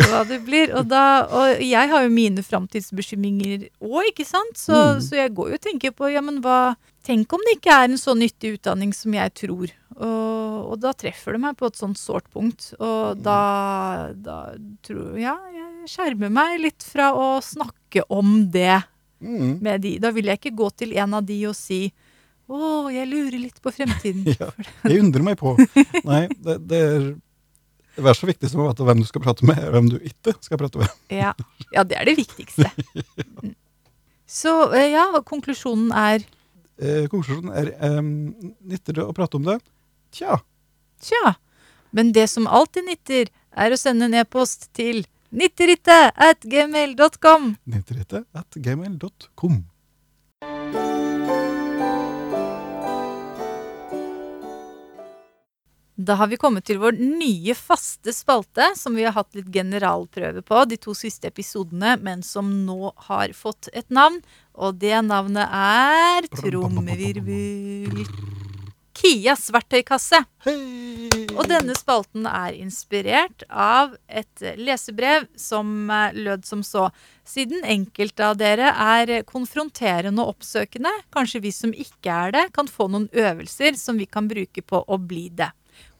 hva det blir. Og, da, og jeg har jo mine framtidsbekymringer òg, ikke sant? Så, Mm. så jeg går jo og tenker på ja, men hva Tenk om det ikke er en så nyttig utdanning som jeg tror. Og, og da treffer det meg på et sånt sårt punkt. Og da, da tror Ja, jeg skjermer meg litt fra å snakke om det Mm. med de. Da vil jeg ikke gå til en av de og si å, jeg lurer litt på fremtiden. Ja, jeg undrer meg på. Nei, det, det er er så viktig som å vite hvem du skal prate med, og hvem du ikke skal prate med. Ja, ja det er det viktigste. Mm. Så eh, ja, konklusjonen er Eh, konklusjonen er eh, nytter det å prate om det? Tja. Tja. Men det som alltid nytter, er å sende en e-post til nitteritte at gmail.com. Nytterite at gmail.com. Da har vi kommet til vår nye faste spalte, som vi har hatt litt generalprøve på de to siste episodene, men som nå har fått et navn. Og det navnet er Trommevirvel. Kias verktøykasse. Og denne spalten er inspirert av et lesebrev som lød som så. Siden enkelte av dere er konfronterende og oppsøkende, kanskje vi som ikke er det, kan få noen øvelser som vi kan bruke på å bli det.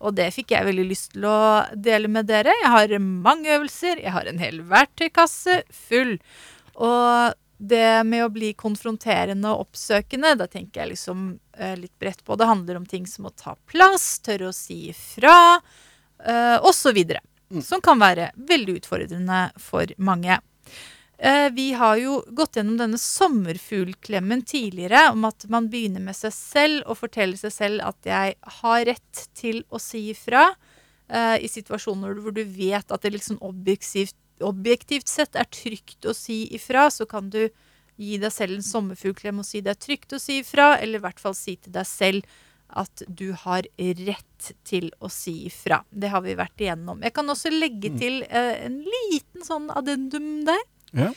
Og det fikk jeg veldig lyst til å dele med dere. Jeg har mange øvelser. Jeg har en hel verktøykasse full. Og det med å bli konfronterende og oppsøkende, da tenker jeg liksom eh, litt bredt på. Det handler om ting som å ta plass, tørre å si ifra, eh, osv. Som kan være veldig utfordrende for mange. Eh, vi har jo gått gjennom denne sommerfuglklemmen tidligere, om at man begynner med seg selv og forteller seg selv at jeg har rett til å si ifra. uh, I situasjoner hvor du vet at det liksom objektivt, objektivt sett er trygt å si ifra, så kan du gi deg selv en sommerfuglklem og si det er trygt å si ifra, eller i hvert fall si til deg selv at du har rett til å si ifra. Det har vi vært igjennom. Jeg kan også legge til uh, en liten sånn addendum der. Ja.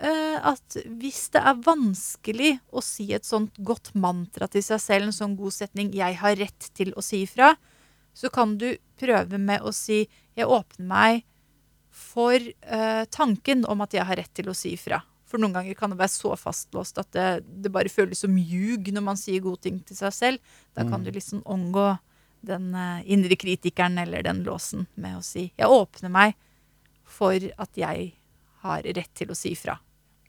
Eh, at hvis det er vanskelig å si et sånt godt mantra til seg selv, en sånn god setning 'jeg har rett til å si ifra', så kan du prøve med å si 'jeg åpner meg for eh, tanken om at jeg har rett til å si ifra'. For noen ganger kan det være så fastlåst at det, det bare føles som ljug når man sier gode ting til seg selv. Da kan du liksom omgå den eh, indre kritikeren eller den låsen med å si 'jeg åpner meg for at jeg har rett til å si fra.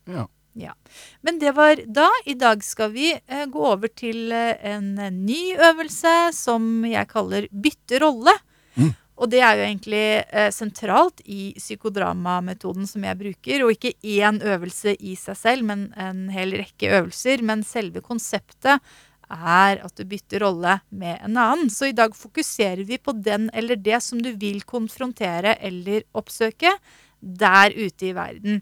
ja. Ja. Men det var da. I dag skal vi eh, gå over til eh, en eh, ny øvelse som jeg kaller bytte rolle. Mm. Og det er jo egentlig eh, sentralt i psykodramametoden som jeg bruker. Og ikke én øvelse i seg selv, men en hel rekke øvelser. Men selve konseptet er at du bytter rolle med en annen. Så i dag fokuserer vi på den eller det som du vil konfrontere eller oppsøke der ute i verden.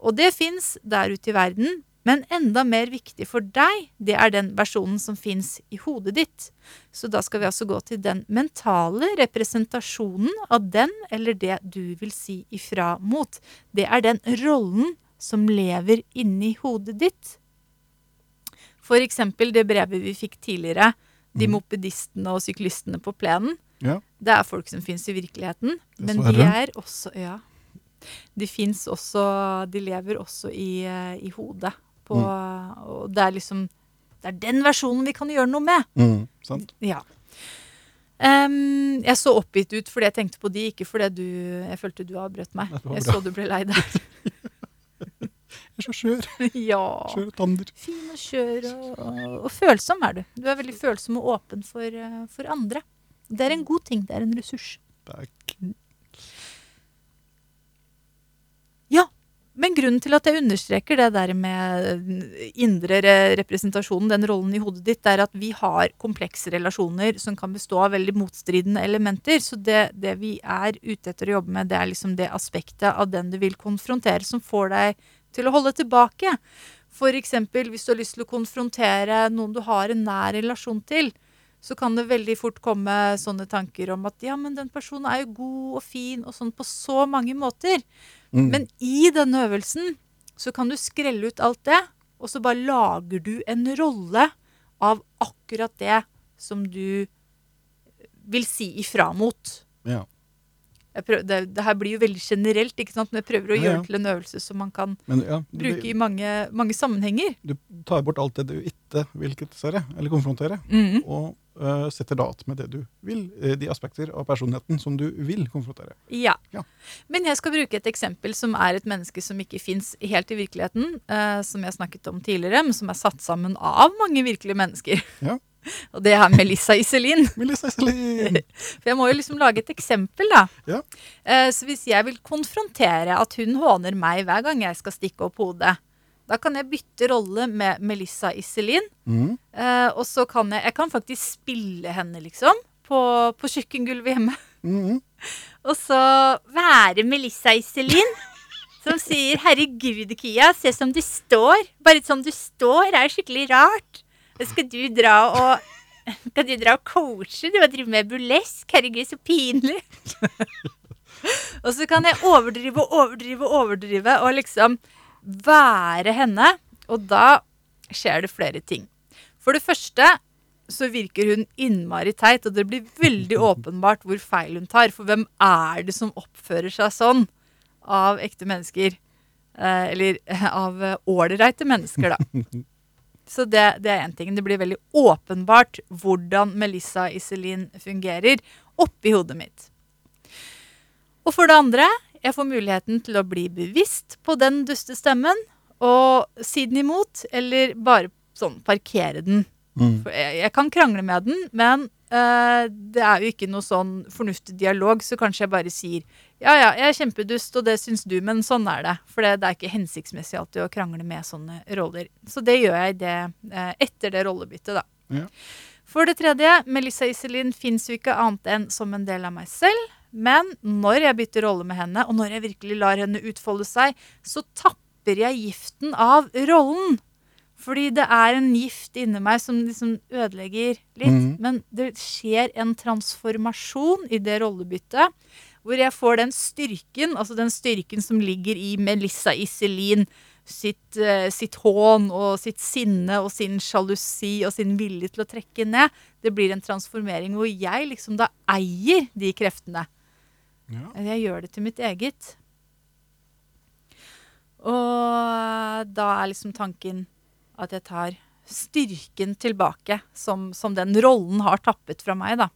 Og det fins der ute i verden, men enda mer viktig for deg, det er den versjonen som fins i hodet ditt. Så da skal vi altså gå til den mentale representasjonen av den eller det du vil si ifra mot. Det er den rollen som lever inni hodet ditt. For eksempel det brevet vi fikk tidligere, de Mhm. mopedistene og syklistene på plenen. Ja. Det er folk som fins i virkeligheten, men de er også Ja. De fins også De lever også i, eh, i hodet. På, Og det er liksom Det er den versjonen vi kan gjøre noe med. Mm, sant? Ja. Um, jeg så oppgitt ut fordi jeg tenkte på de, ikke fordi du Jeg følte du avbrøt meg. Det Jeg så du ble lei deg. Jeg er så skjør. ja. Skjør tander. Fin og skjør og, og, og følsom er du. Du er veldig følsom og åpen for, eh, for andre. Det er en god ting. Det er en ressurs. Ja, men grunnen til at jeg understreker det der med indre representasjonen, den rollen i hodet ditt, er at vi har komplekse relasjoner som kan bestå av veldig motstridende elementer. Så det, det vi er ute etter å jobbe med, det er liksom det aspektet av den du vil konfrontere, som får deg til å holde tilbake. Eksempel hvis du har lyst til å konfrontere noen du har en nær relasjon til, så kan det veldig fort komme sånne tanker om at ja, men den personen er jo god og fin og sånn på så mange måter. Mm. Men i denne øvelsen så kan du skrelle ut alt det, og så bare lager du en rolle av akkurat det som du vil si ifra mot. ja. Prøver, det, det her blir jo veldig generelt, ikke sant? men jeg prøver å gjøre det til en øvelse som man kan Men ja, du, bruke i mange, mange sammenhenger. du tar bort alt det du ikke vil kritisere eller konfrontere, Mhm. og uh, setter da att med det du vil, eh, de aspekter av personligheten som du vil konfrontere. Ja. Ja. Men jeg skal bruke et eksempel som er et menneske som ikke fins helt i virkeligheten, uh, som jeg snakket om tidligere, men som er satt sammen av mange virkelige mennesker. Ja. Og det er Melissa Iselin. Melissa Iselin. For jeg må jo liksom lage et eksempel, da. Ja. Eh, Så hvis jeg vil konfrontere at hun håner meg hver gang jeg skal stikke opp hodet, da kan jeg bytte rolle med Melissa Iselin. Mm. Eh, og så kan jeg Jeg kan faktisk spille henne, liksom. På, på kjøkkengulvet hjemme. Mm. Og så være Melissa Iselin. Som sier 'herregud, Kia, se som du står'. Bare som du står er skikkelig rart. Skal du dra og Skal du dra og coache? Du har drevet med burlesk. Herregud, så pinlig. og så kan jeg overdrive og overdrive og overdrive og liksom være henne. Og da skjer det flere ting. For det første så virker hun innmari teit, og det blir veldig åpenbart hvor feil hun tar. For hvem er det som oppfører seg sånn av ekte mennesker? Eh, eller eh, av eh, ålreite mennesker, da. Så det, det er én ting. Det blir veldig åpenbart hvordan Melissa Iselin fungerer oppi hodet mitt. Og for det andre, jeg får muligheten til å bli bevisst på den dustestemmen og si den imot, eller bare sånn parkere den. Mm. Jeg, jeg kan krangle med den, men øh, det er jo ikke noe sånn fornuftig dialog, så kanskje jeg bare sier ja ja, jeg er kjempedust, og det syns du, men sånn er det. For det, det er ikke hensiktsmessig alltid å krangle med sånne roller. Så det gjør jeg det eh, etter det rollebyttet, da. Ja. For det tredje, Melissa Iselin fins jo ikke annet enn som en del av meg selv. Men når jeg bytter rolle med henne, og når jeg virkelig lar henne utfolde seg, så tapper jeg giften av rollen. Fordi det er en gift inni meg som liksom ødelegger litt. Mm. Men det skjer en transformasjon i det rollebyttet. Hvor jeg får den styrken, altså den styrken som ligger i Melissa Iselin sitt, eh, sitt hån og sitt sinne og sin sjalusi og sin vilje til å trekke ned. Det blir en transformering hvor jeg liksom da eier de kreftene. Ja. Jeg gjør det til mitt eget. Og da er liksom tanken at jeg tar styrken tilbake, som, som den rollen har tappet fra meg, da.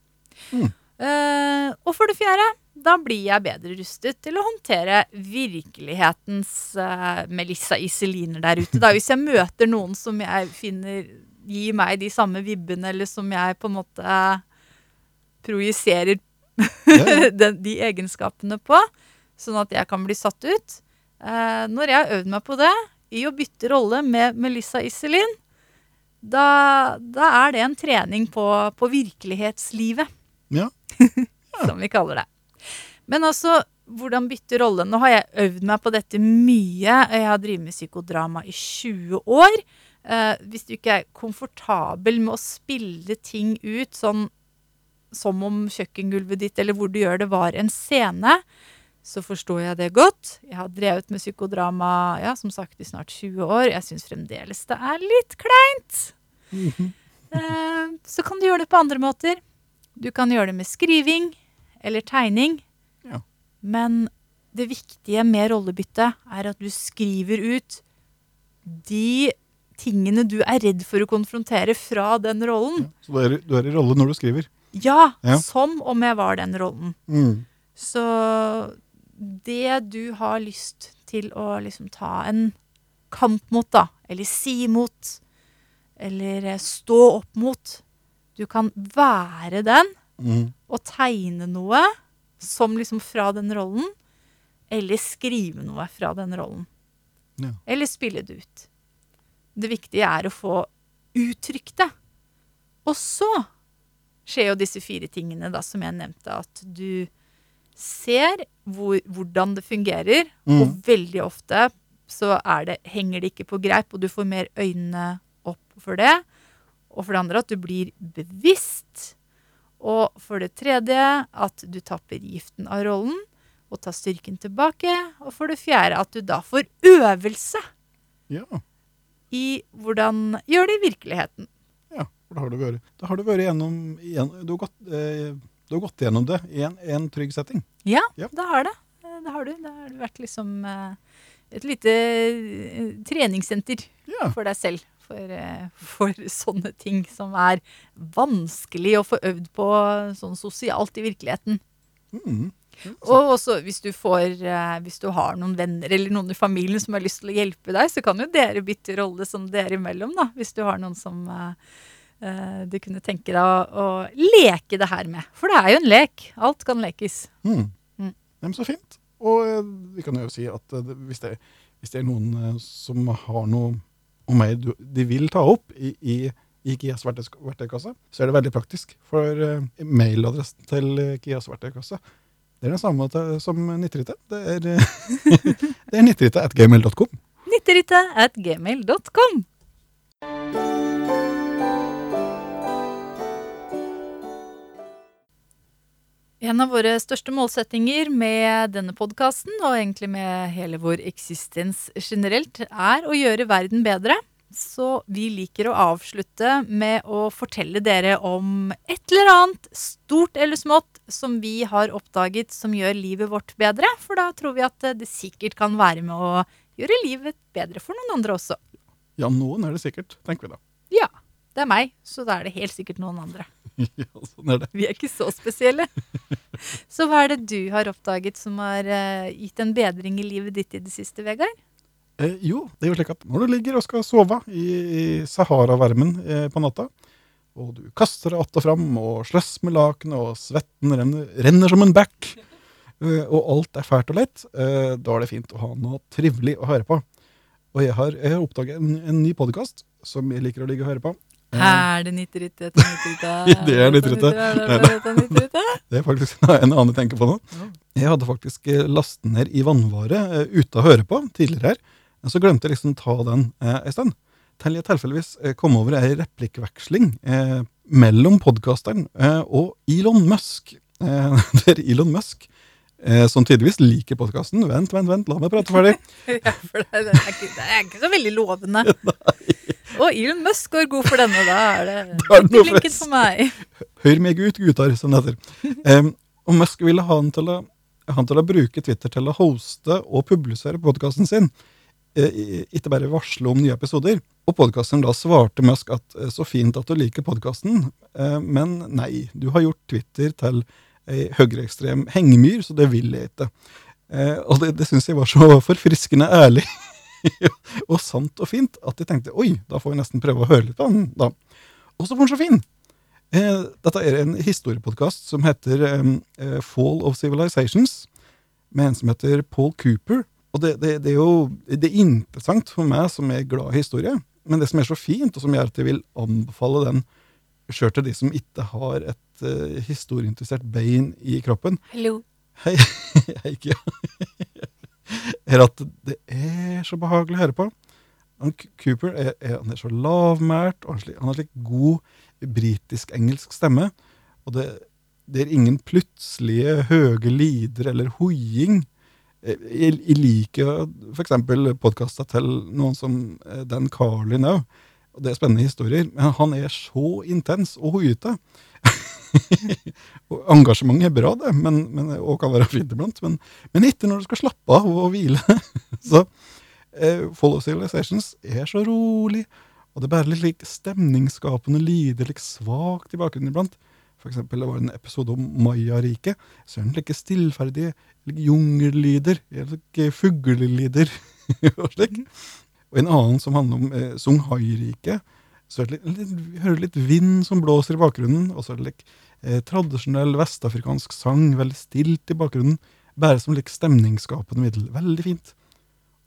Mm. Uh, og for det fjerde, da blir jeg bedre rustet til å håndtere virkelighetens uh, Melissa Iseliner der ute. Da. Hvis jeg møter noen som jeg finner gir meg de samme vibbene, eller som jeg på en måte projiserer Ja, ja. de egenskapene på, sånn at jeg kan bli satt ut. Uh, når jeg har øvd meg på det, i å bytte rolle med Melissa Iselin, da, da er det en trening på, på virkelighetslivet, Ja. som vi kaller det. Men altså, hvordan bytte rolle? Nå har jeg øvd meg på dette mye. Jeg har drevet med psykodrama i 20 år. Eh, hvis du ikke er komfortabel med å spille ting ut sånn som om kjøkkengulvet ditt eller hvor du gjør det, var en scene, så forstår jeg det godt. Jeg har drevet med psykodrama ja, som sagt i snart 20 år. Jeg syns fremdeles det er litt kleint. Eh, så kan du gjøre det på andre måter. Du kan gjøre det med skriving eller tegning. Men det viktige med rollebytte er at du skriver ut de tingene du er redd for å konfrontere fra den rollen. Ja. Så du er, du er i rolle når du skriver. Ja, Ja. som om jeg var den rollen. Mm. Så det du har lyst til å liksom ta en kamp mot, da, eller si mot, eller eh, stå opp mot Du kan være den Mm. og tegne noe som liksom fra den rollen, eller skrive noe fra den rollen. Ja. Eller spille det ut. Det viktige er å få uttrykt det. Og så skjer jo disse fire tingene da, som jeg nevnte, at du ser hvor, hvordan det fungerer, Mm. og veldig ofte så det, henger det ikke på greip, og du får mer øynene opp for det. Og for det andre at du blir bevisst. Og for det tredje at du tapper giften av rollen og tar styrken tilbake. Og for det fjerde at du da får øvelse Ja. i hvordan gjør det i virkeligheten. ja. For da har du vært, da har du vært gjennom du, har gått, eh, du har gått gjennom det i en, en trygg setting. Ja, Ja. det har det. Eh, Det har du. Det har vært liksom eh, et lite treningssenter Ja. for deg selv. For, eh, for sånne ting som er vanskelig å få øvd på sånn sosialt i virkeligheten. Mm. Ja, Og også hvis du får eh, Hvis du har noen venner eller noen i familien som har lyst til å hjelpe deg, så kan jo dere bytte rolle som dere imellom, da. Hvis du har noen som, eh, du kunne tenke deg å, å leke det her med. For det er jo en lek. Alt kan lekes. Mm. Mm. Men så fint. Og vi kan jo si at hvis, det, hvis det er noen som har noe om mer de vil ta opp i, i, i Kias verktøykasse, så er det veldig praktisk. For eh, mailadressen til eh, Kias verktøykasse det er den samme som Nittrite. Det er, eh, det er nittrite at gmail.com. Nitterite at gmail.com. En av våre største målsettinger med denne podkasten, og egentlig med hele vår eksistens generelt, er å gjøre verden bedre. Så vi liker å avslutte med å fortelle dere om et eller annet, stort eller smått, som vi har oppdaget som gjør livet vårt bedre. For da tror vi at det sikkert kan være med å gjøre livet bedre for noen andre også. Ja, noen er det sikkert, tenker vi da. Det er meg, så da er det helt sikkert noen andre. ja, sånn er det. Vi er ikke så spesielle. Så hva er det du har oppdaget som har eh, gitt en bedring i livet ditt i det siste, Vegard? Eh, jo, det er jo slik at når du ligger og skal sove i, i Sahara-varmen eh, på natta, og du kaster deg att og fram og sløss med lakenet, og svetten renner, renner som en back, eh, og alt er fælt og lett, eh, da er det fint å ha noe trivelig å høre på. Og jeg har, jeg har oppdaget en, en ny podkast som jeg liker å ligge og høre på. Er det nitteritte etter nitteritte? Det er nitteritte. Er det er faktisk en annen jeg tenker på nå. Jeg hadde faktisk eh, lastet ned i vannvare eh, ute å høre på tidligere her, så glemte jeg liksom ta den eh, en stund. Til jeg tilfeldigvis eh, kom over ei replikkveksling eh, mellom podkasteren eh, og Elon Musk. Eh, der Elon Musk, eh, som tydeligvis liker podkasten Vent, vent, vent, la meg prate ferdig. Ja, for det, er ikke, det er ikke så veldig lovende. Og Elon Musk går god for denne. Da er det Da er ikke for meg. Hør meg ut, gutter, som det heter. Um, og Musk ville ha han til, å, han til å bruke Twitter til å hoste og publisere podkasten sin. eh, Ikke bare varsle om nye episoder. Og podkasteren da svarte Musk at eh, så fint at du liker podkasten, men nei, du har gjort Twitter til ei høyreekstrem hengemyr, så det vil jeg ikke. Eh, Og det, det syns jeg var så forfriskende ærlig og sant og fint at jeg tenkte oi, da får vi nesten prøve å høre litt på den, da. Og så var den så fin! Eh, dette er en historiepodkast som heter eh, Fall of Civilizations, med en som heter Paul Cooper. Og det, det, det er jo det er interessant for meg som er glad i historie, men det som er så fint, og som gjør at jeg vil anbefale den sjøl til de som ikke har et uh, historieinteressert bein i kroppen, Hallo. Hei, hei Kia. er at det er så behagelig å høre på. Han, Cooper er, er, han er så lavmælt, og han, han har slik god britisk-engelsk stemme. Og det, det er ingen plutselige høye lider eller hoiing. Eh, Jeg, jeg liker f.eks. podkaster til noen som eh, Dan Carlin òg. Det er spennende historier. Men han er så intens og hoiete. Engasjement er bra, det, men, men, og kan være fint iblant. Men, men ikke når du skal slappe av og hvile. så eh, Follow Civilizations er så rolig, og det er bare litt like, stemningsskapende lyder, litt svakt i bakgrunnen iblant. For eksempel, det var en episode om Maya-riket. Så er den like stillferdige, like jungellyder, like fuglelyder og slik. Og en annen som handler om eh, Songhai-riket. Så er det litt, litt, hører litt vind som blåser i bakgrunnen, og så er det litt eh, tradisjonell vestafrikansk sang, veldig stilt i bakgrunnen, bare som litt stemningsskapende middel. Veldig fint.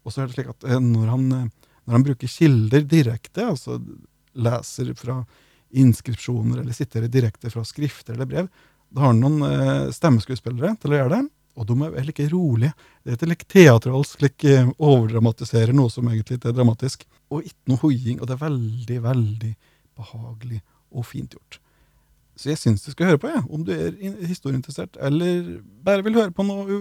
Og så er det slik at eh, når, han, eh, når han bruker kilder direkte, altså leser fra inskripsjoner eller sitter direkte fra skrifter eller brev, da har han noen eh, stemmeskuespillere til å gjøre det, og de er like rolige. Det er ikke like teatralsk, like eh, overdramatiserer noe som egentlig ikke er dramatisk. Og ikke noe hoiing, og det er veldig, veldig behagelig og fint gjort. Så jeg syns du skal høre på, jeg, om du er historieinteressert, eller bare vil høre på noe,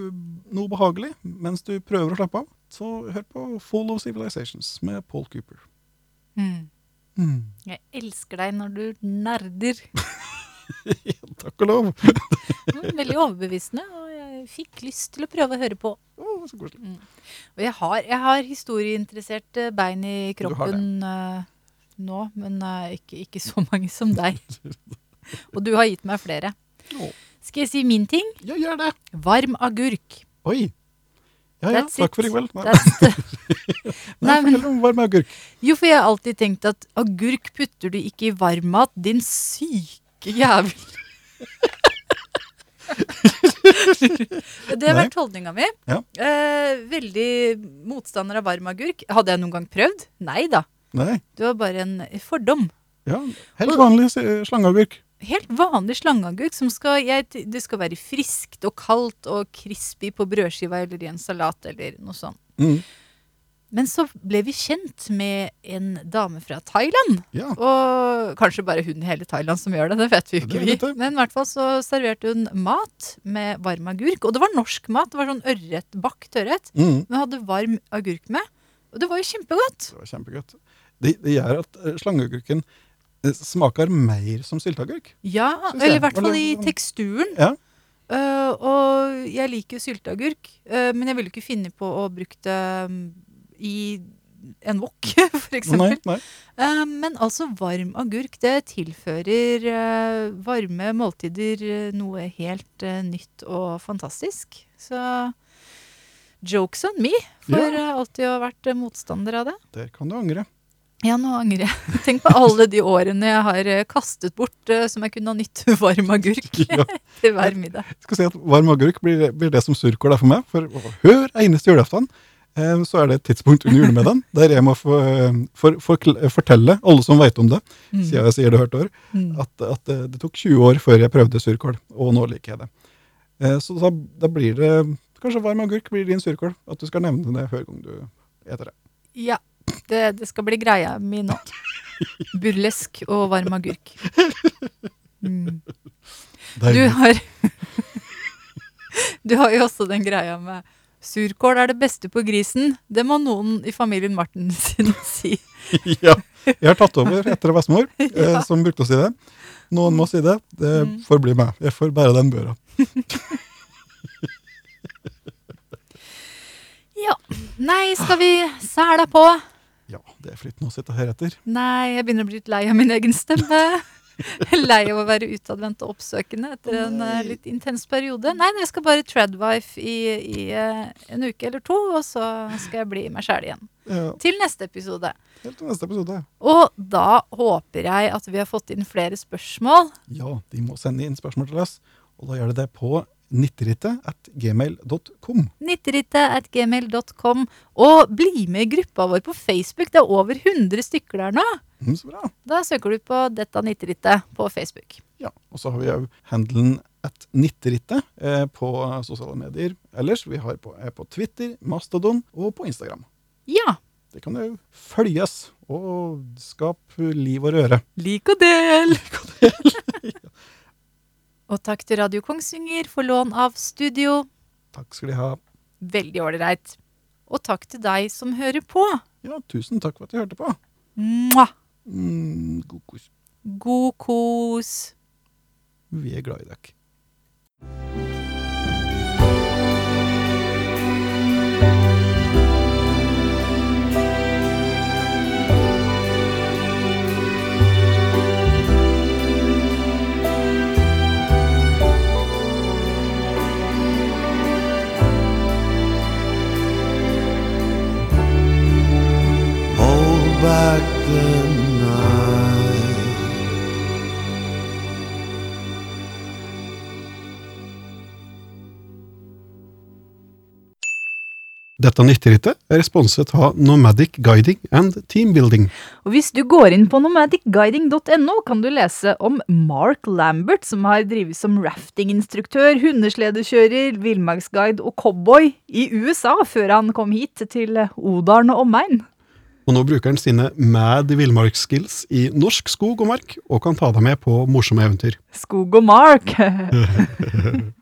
noe behagelig mens du prøver å slappe av. Så hør på Fall of Civilizations med Paul Cooper. Mm. Mm. Jeg elsker deg når du nerder. Takk og lov. Veldig overbevisende, og fikk lyst til å prøve å høre på. Oh, så koselig. Og jeg har, jeg har historieinteresserte bein i kroppen uh, nå, men uh, ikke, ikke så mange som deg. Og du har gitt meg flere. Oh. Skal jeg si min ting? Ja, gjør det. Varm agurk. Oi. Ja, ja, That's takk it. for i kveld. Nei, Nei, fortell om varm agurk. jo, for jeg har alltid tenkt at agurk putter du ikke i varmmat, din syke jævel. det har vært holdninga mi. Ja. Eh, veldig motstander av varm agurk. Hadde jeg noen gang prøvd? Nei da. Nei, Det var bare en fordom. ja, helt vanlig eh, slangeagurk. Helt vanlig slangeagurk som skal jeg, Det skal være friskt og kaldt og crispy på brødskiva eller i en salat eller noe sånt. Mm. Men så ble vi kjent med en dame fra Thailand. Ja, Og kanskje bare hun i hele Thailand som gjør det, det vet vi ikke vi. Men i hvert fall så serverte hun mat med varm agurk. Og det var norsk mat. Det var sånn ørret, bakt ørret. mm. Men hadde varm agurk med. Og det var jo kjempegodt. det var kjempegodt. Det, det gjør at eh, slangeagurken eh, smaker mer som sylteagurk. Ja, eller i hvert fall i teksturen. Ja. Uh, og jeg liker jo sylteagurk, uh, men jeg ville ikke finne på å bruke det mm, i en wok, for Nei. Eh, men altså, varm agurk, det tilfører uh, varme måltider uh, noe helt nytt og fantastisk. Så jokes on me, for Ja. alltid å ha vært motstander av det. Der kan du angre. Ja, nå angrer jeg. Tenk på alle de årene jeg har kastet bort som jeg kunne ha nytt varm agurk Ja. til hver middag. Jeg skal si at Varm agurk blir, blir det som surkål er for meg. For hør eneste julaften så er det et tidspunkt under julemiddagen der jeg må for, eh, for, for, fortelle alle som vet om det, Mm. siden jeg sier det hørt år, Mm. at, at det, det tok 20 år før jeg prøvde surkål, og nå liker jeg det. Eh, så da, da blir det kanskje varm agurk blir din surkål, at du skal nevne det hver gang du eter det. Ja, det, det skal bli greia mi nå. Burlesk og varm agurk. Mm. Du har Du har jo også den greia med surkål er det beste på grisen. Det må noen i familien Martensen si. ja, jeg har tatt over etter bestemor, eh, som brukte å si det. Noen må si det. Det Mm. får bli meg. Jeg får bære den børa. Ja. Nei, skal vi sæla på? Ja, det er fritt nå å sitte her etter. Nei, jeg begynner å bli litt lei av min egen stemme. Lei av å være utadvendt og oppsøkende etter en uh, litt intens periode. Nei, jeg skal bare tradwife i, i uh, en uke eller to, og så skal jeg bli meg sjæl igjen. Ja, Til neste episode. helt til neste episode. Og da håper jeg at vi har fått inn flere spørsmål. Ja, de må sende inn spørsmål til oss, og da gjør de det på nitterittet at gmail.com. Nitterittet at gmail.com. Og bli med i gruppa vår på Facebook. Det er over 100 stykker der nå. Mm, så bra. Da søker du på 'Dette Nitterittet på Facebook. Ja, og så har vi òg handelen at nitterittet eh, på sosiale medier ellers. Vi har på, er på Twitter, Mastodon og på Instagram. Ja. Det kan jo følges og skape liv og røre. Lik og del! og takk til Radio Kongsvinger for lån av studio. Takk skal de ha. Veldig ålreit. Og takk til deg som hører på. Ja, tusen takk for at du hørte på. Mwah! Mm, god kos. God kos. Vi er glad i dere. Dette nytterittet er sponset av Nomadic Guiding and Teambuilding. Og hvis du går inn på nomadicguiding.no, kan du lese om Mark Lambert, som har drevet som raftinginstruktør, hundesledekjører, villmarksguide og cowboy i USA før han kom hit til Odalen og omegn. Og nå bruker han sine mad villmarksskills i norsk skog og mark, og kan ta deg med på morsomme eventyr. Skog og Mark.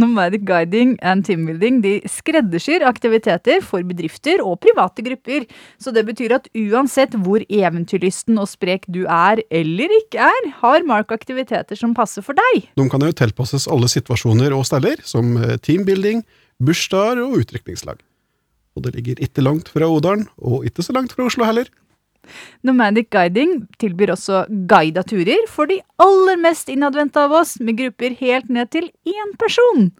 Nomadic Guiding and Teambuilding de skreddersyr aktiviteter for bedrifter og private grupper. Så det betyr at uansett hvor eventyrlysten og sprek du er eller ikke er, har Mark aktiviteter som passer for deg. De kan jo tilpasses alle situasjoner og steller, som eh, teambuilding, bursdager og utdrikningslag. Og det ligger ikke langt fra Odalen, og ikke så langt fra Oslo heller. Nomadic Guiding tilbyr også guida turer for de aller mest innadvendte av oss, med grupper helt ned til én person.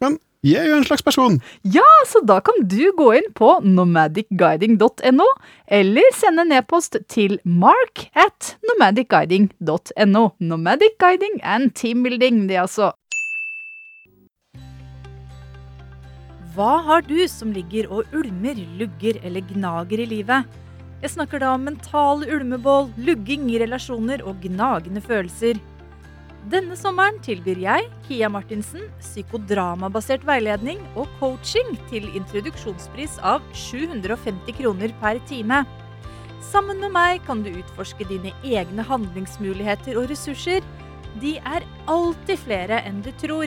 Men Jeg er jo en slags person. Ja, Så da kan du gå inn på nomadicguiding.no, eller sende en e-post til mark at nomadicguiding.no. Nomadic Guiding and Teambuilding, det altså. Hva har du som ligger og ulmer, lugger eller gnager i livet? Jeg snakker da om mentale ulmebål, lugging i relasjoner og gnagende følelser. Denne sommeren tilbyr jeg, Kia Martinsen, psykodramabasert veiledning og coaching til introduksjonspris av 750 kroner per time. Sammen med meg kan du utforske dine egne handlingsmuligheter og ressurser. De er alltid flere enn du tror.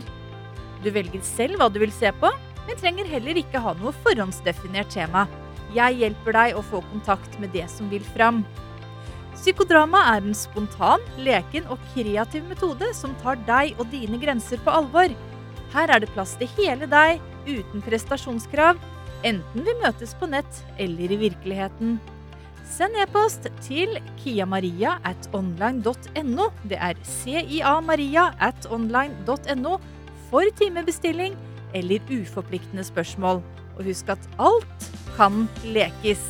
Du velger selv hva du vil se på, men trenger heller ikke ha noe forhåndsdefinert tema. Jeg hjelper deg å få kontakt med det som vil fram. Psykodrama er en spontan, leken og kreativ metode som tar deg og dine grenser på alvor. Her er det plass til hele deg, uten prestasjonskrav, enten vi møtes på nett eller i virkeligheten. Send e-post til kiamaria at online.no. Det er cia-maria at online.no for timebestilling eller uforpliktende spørsmål. Og husk at alt kan lekes.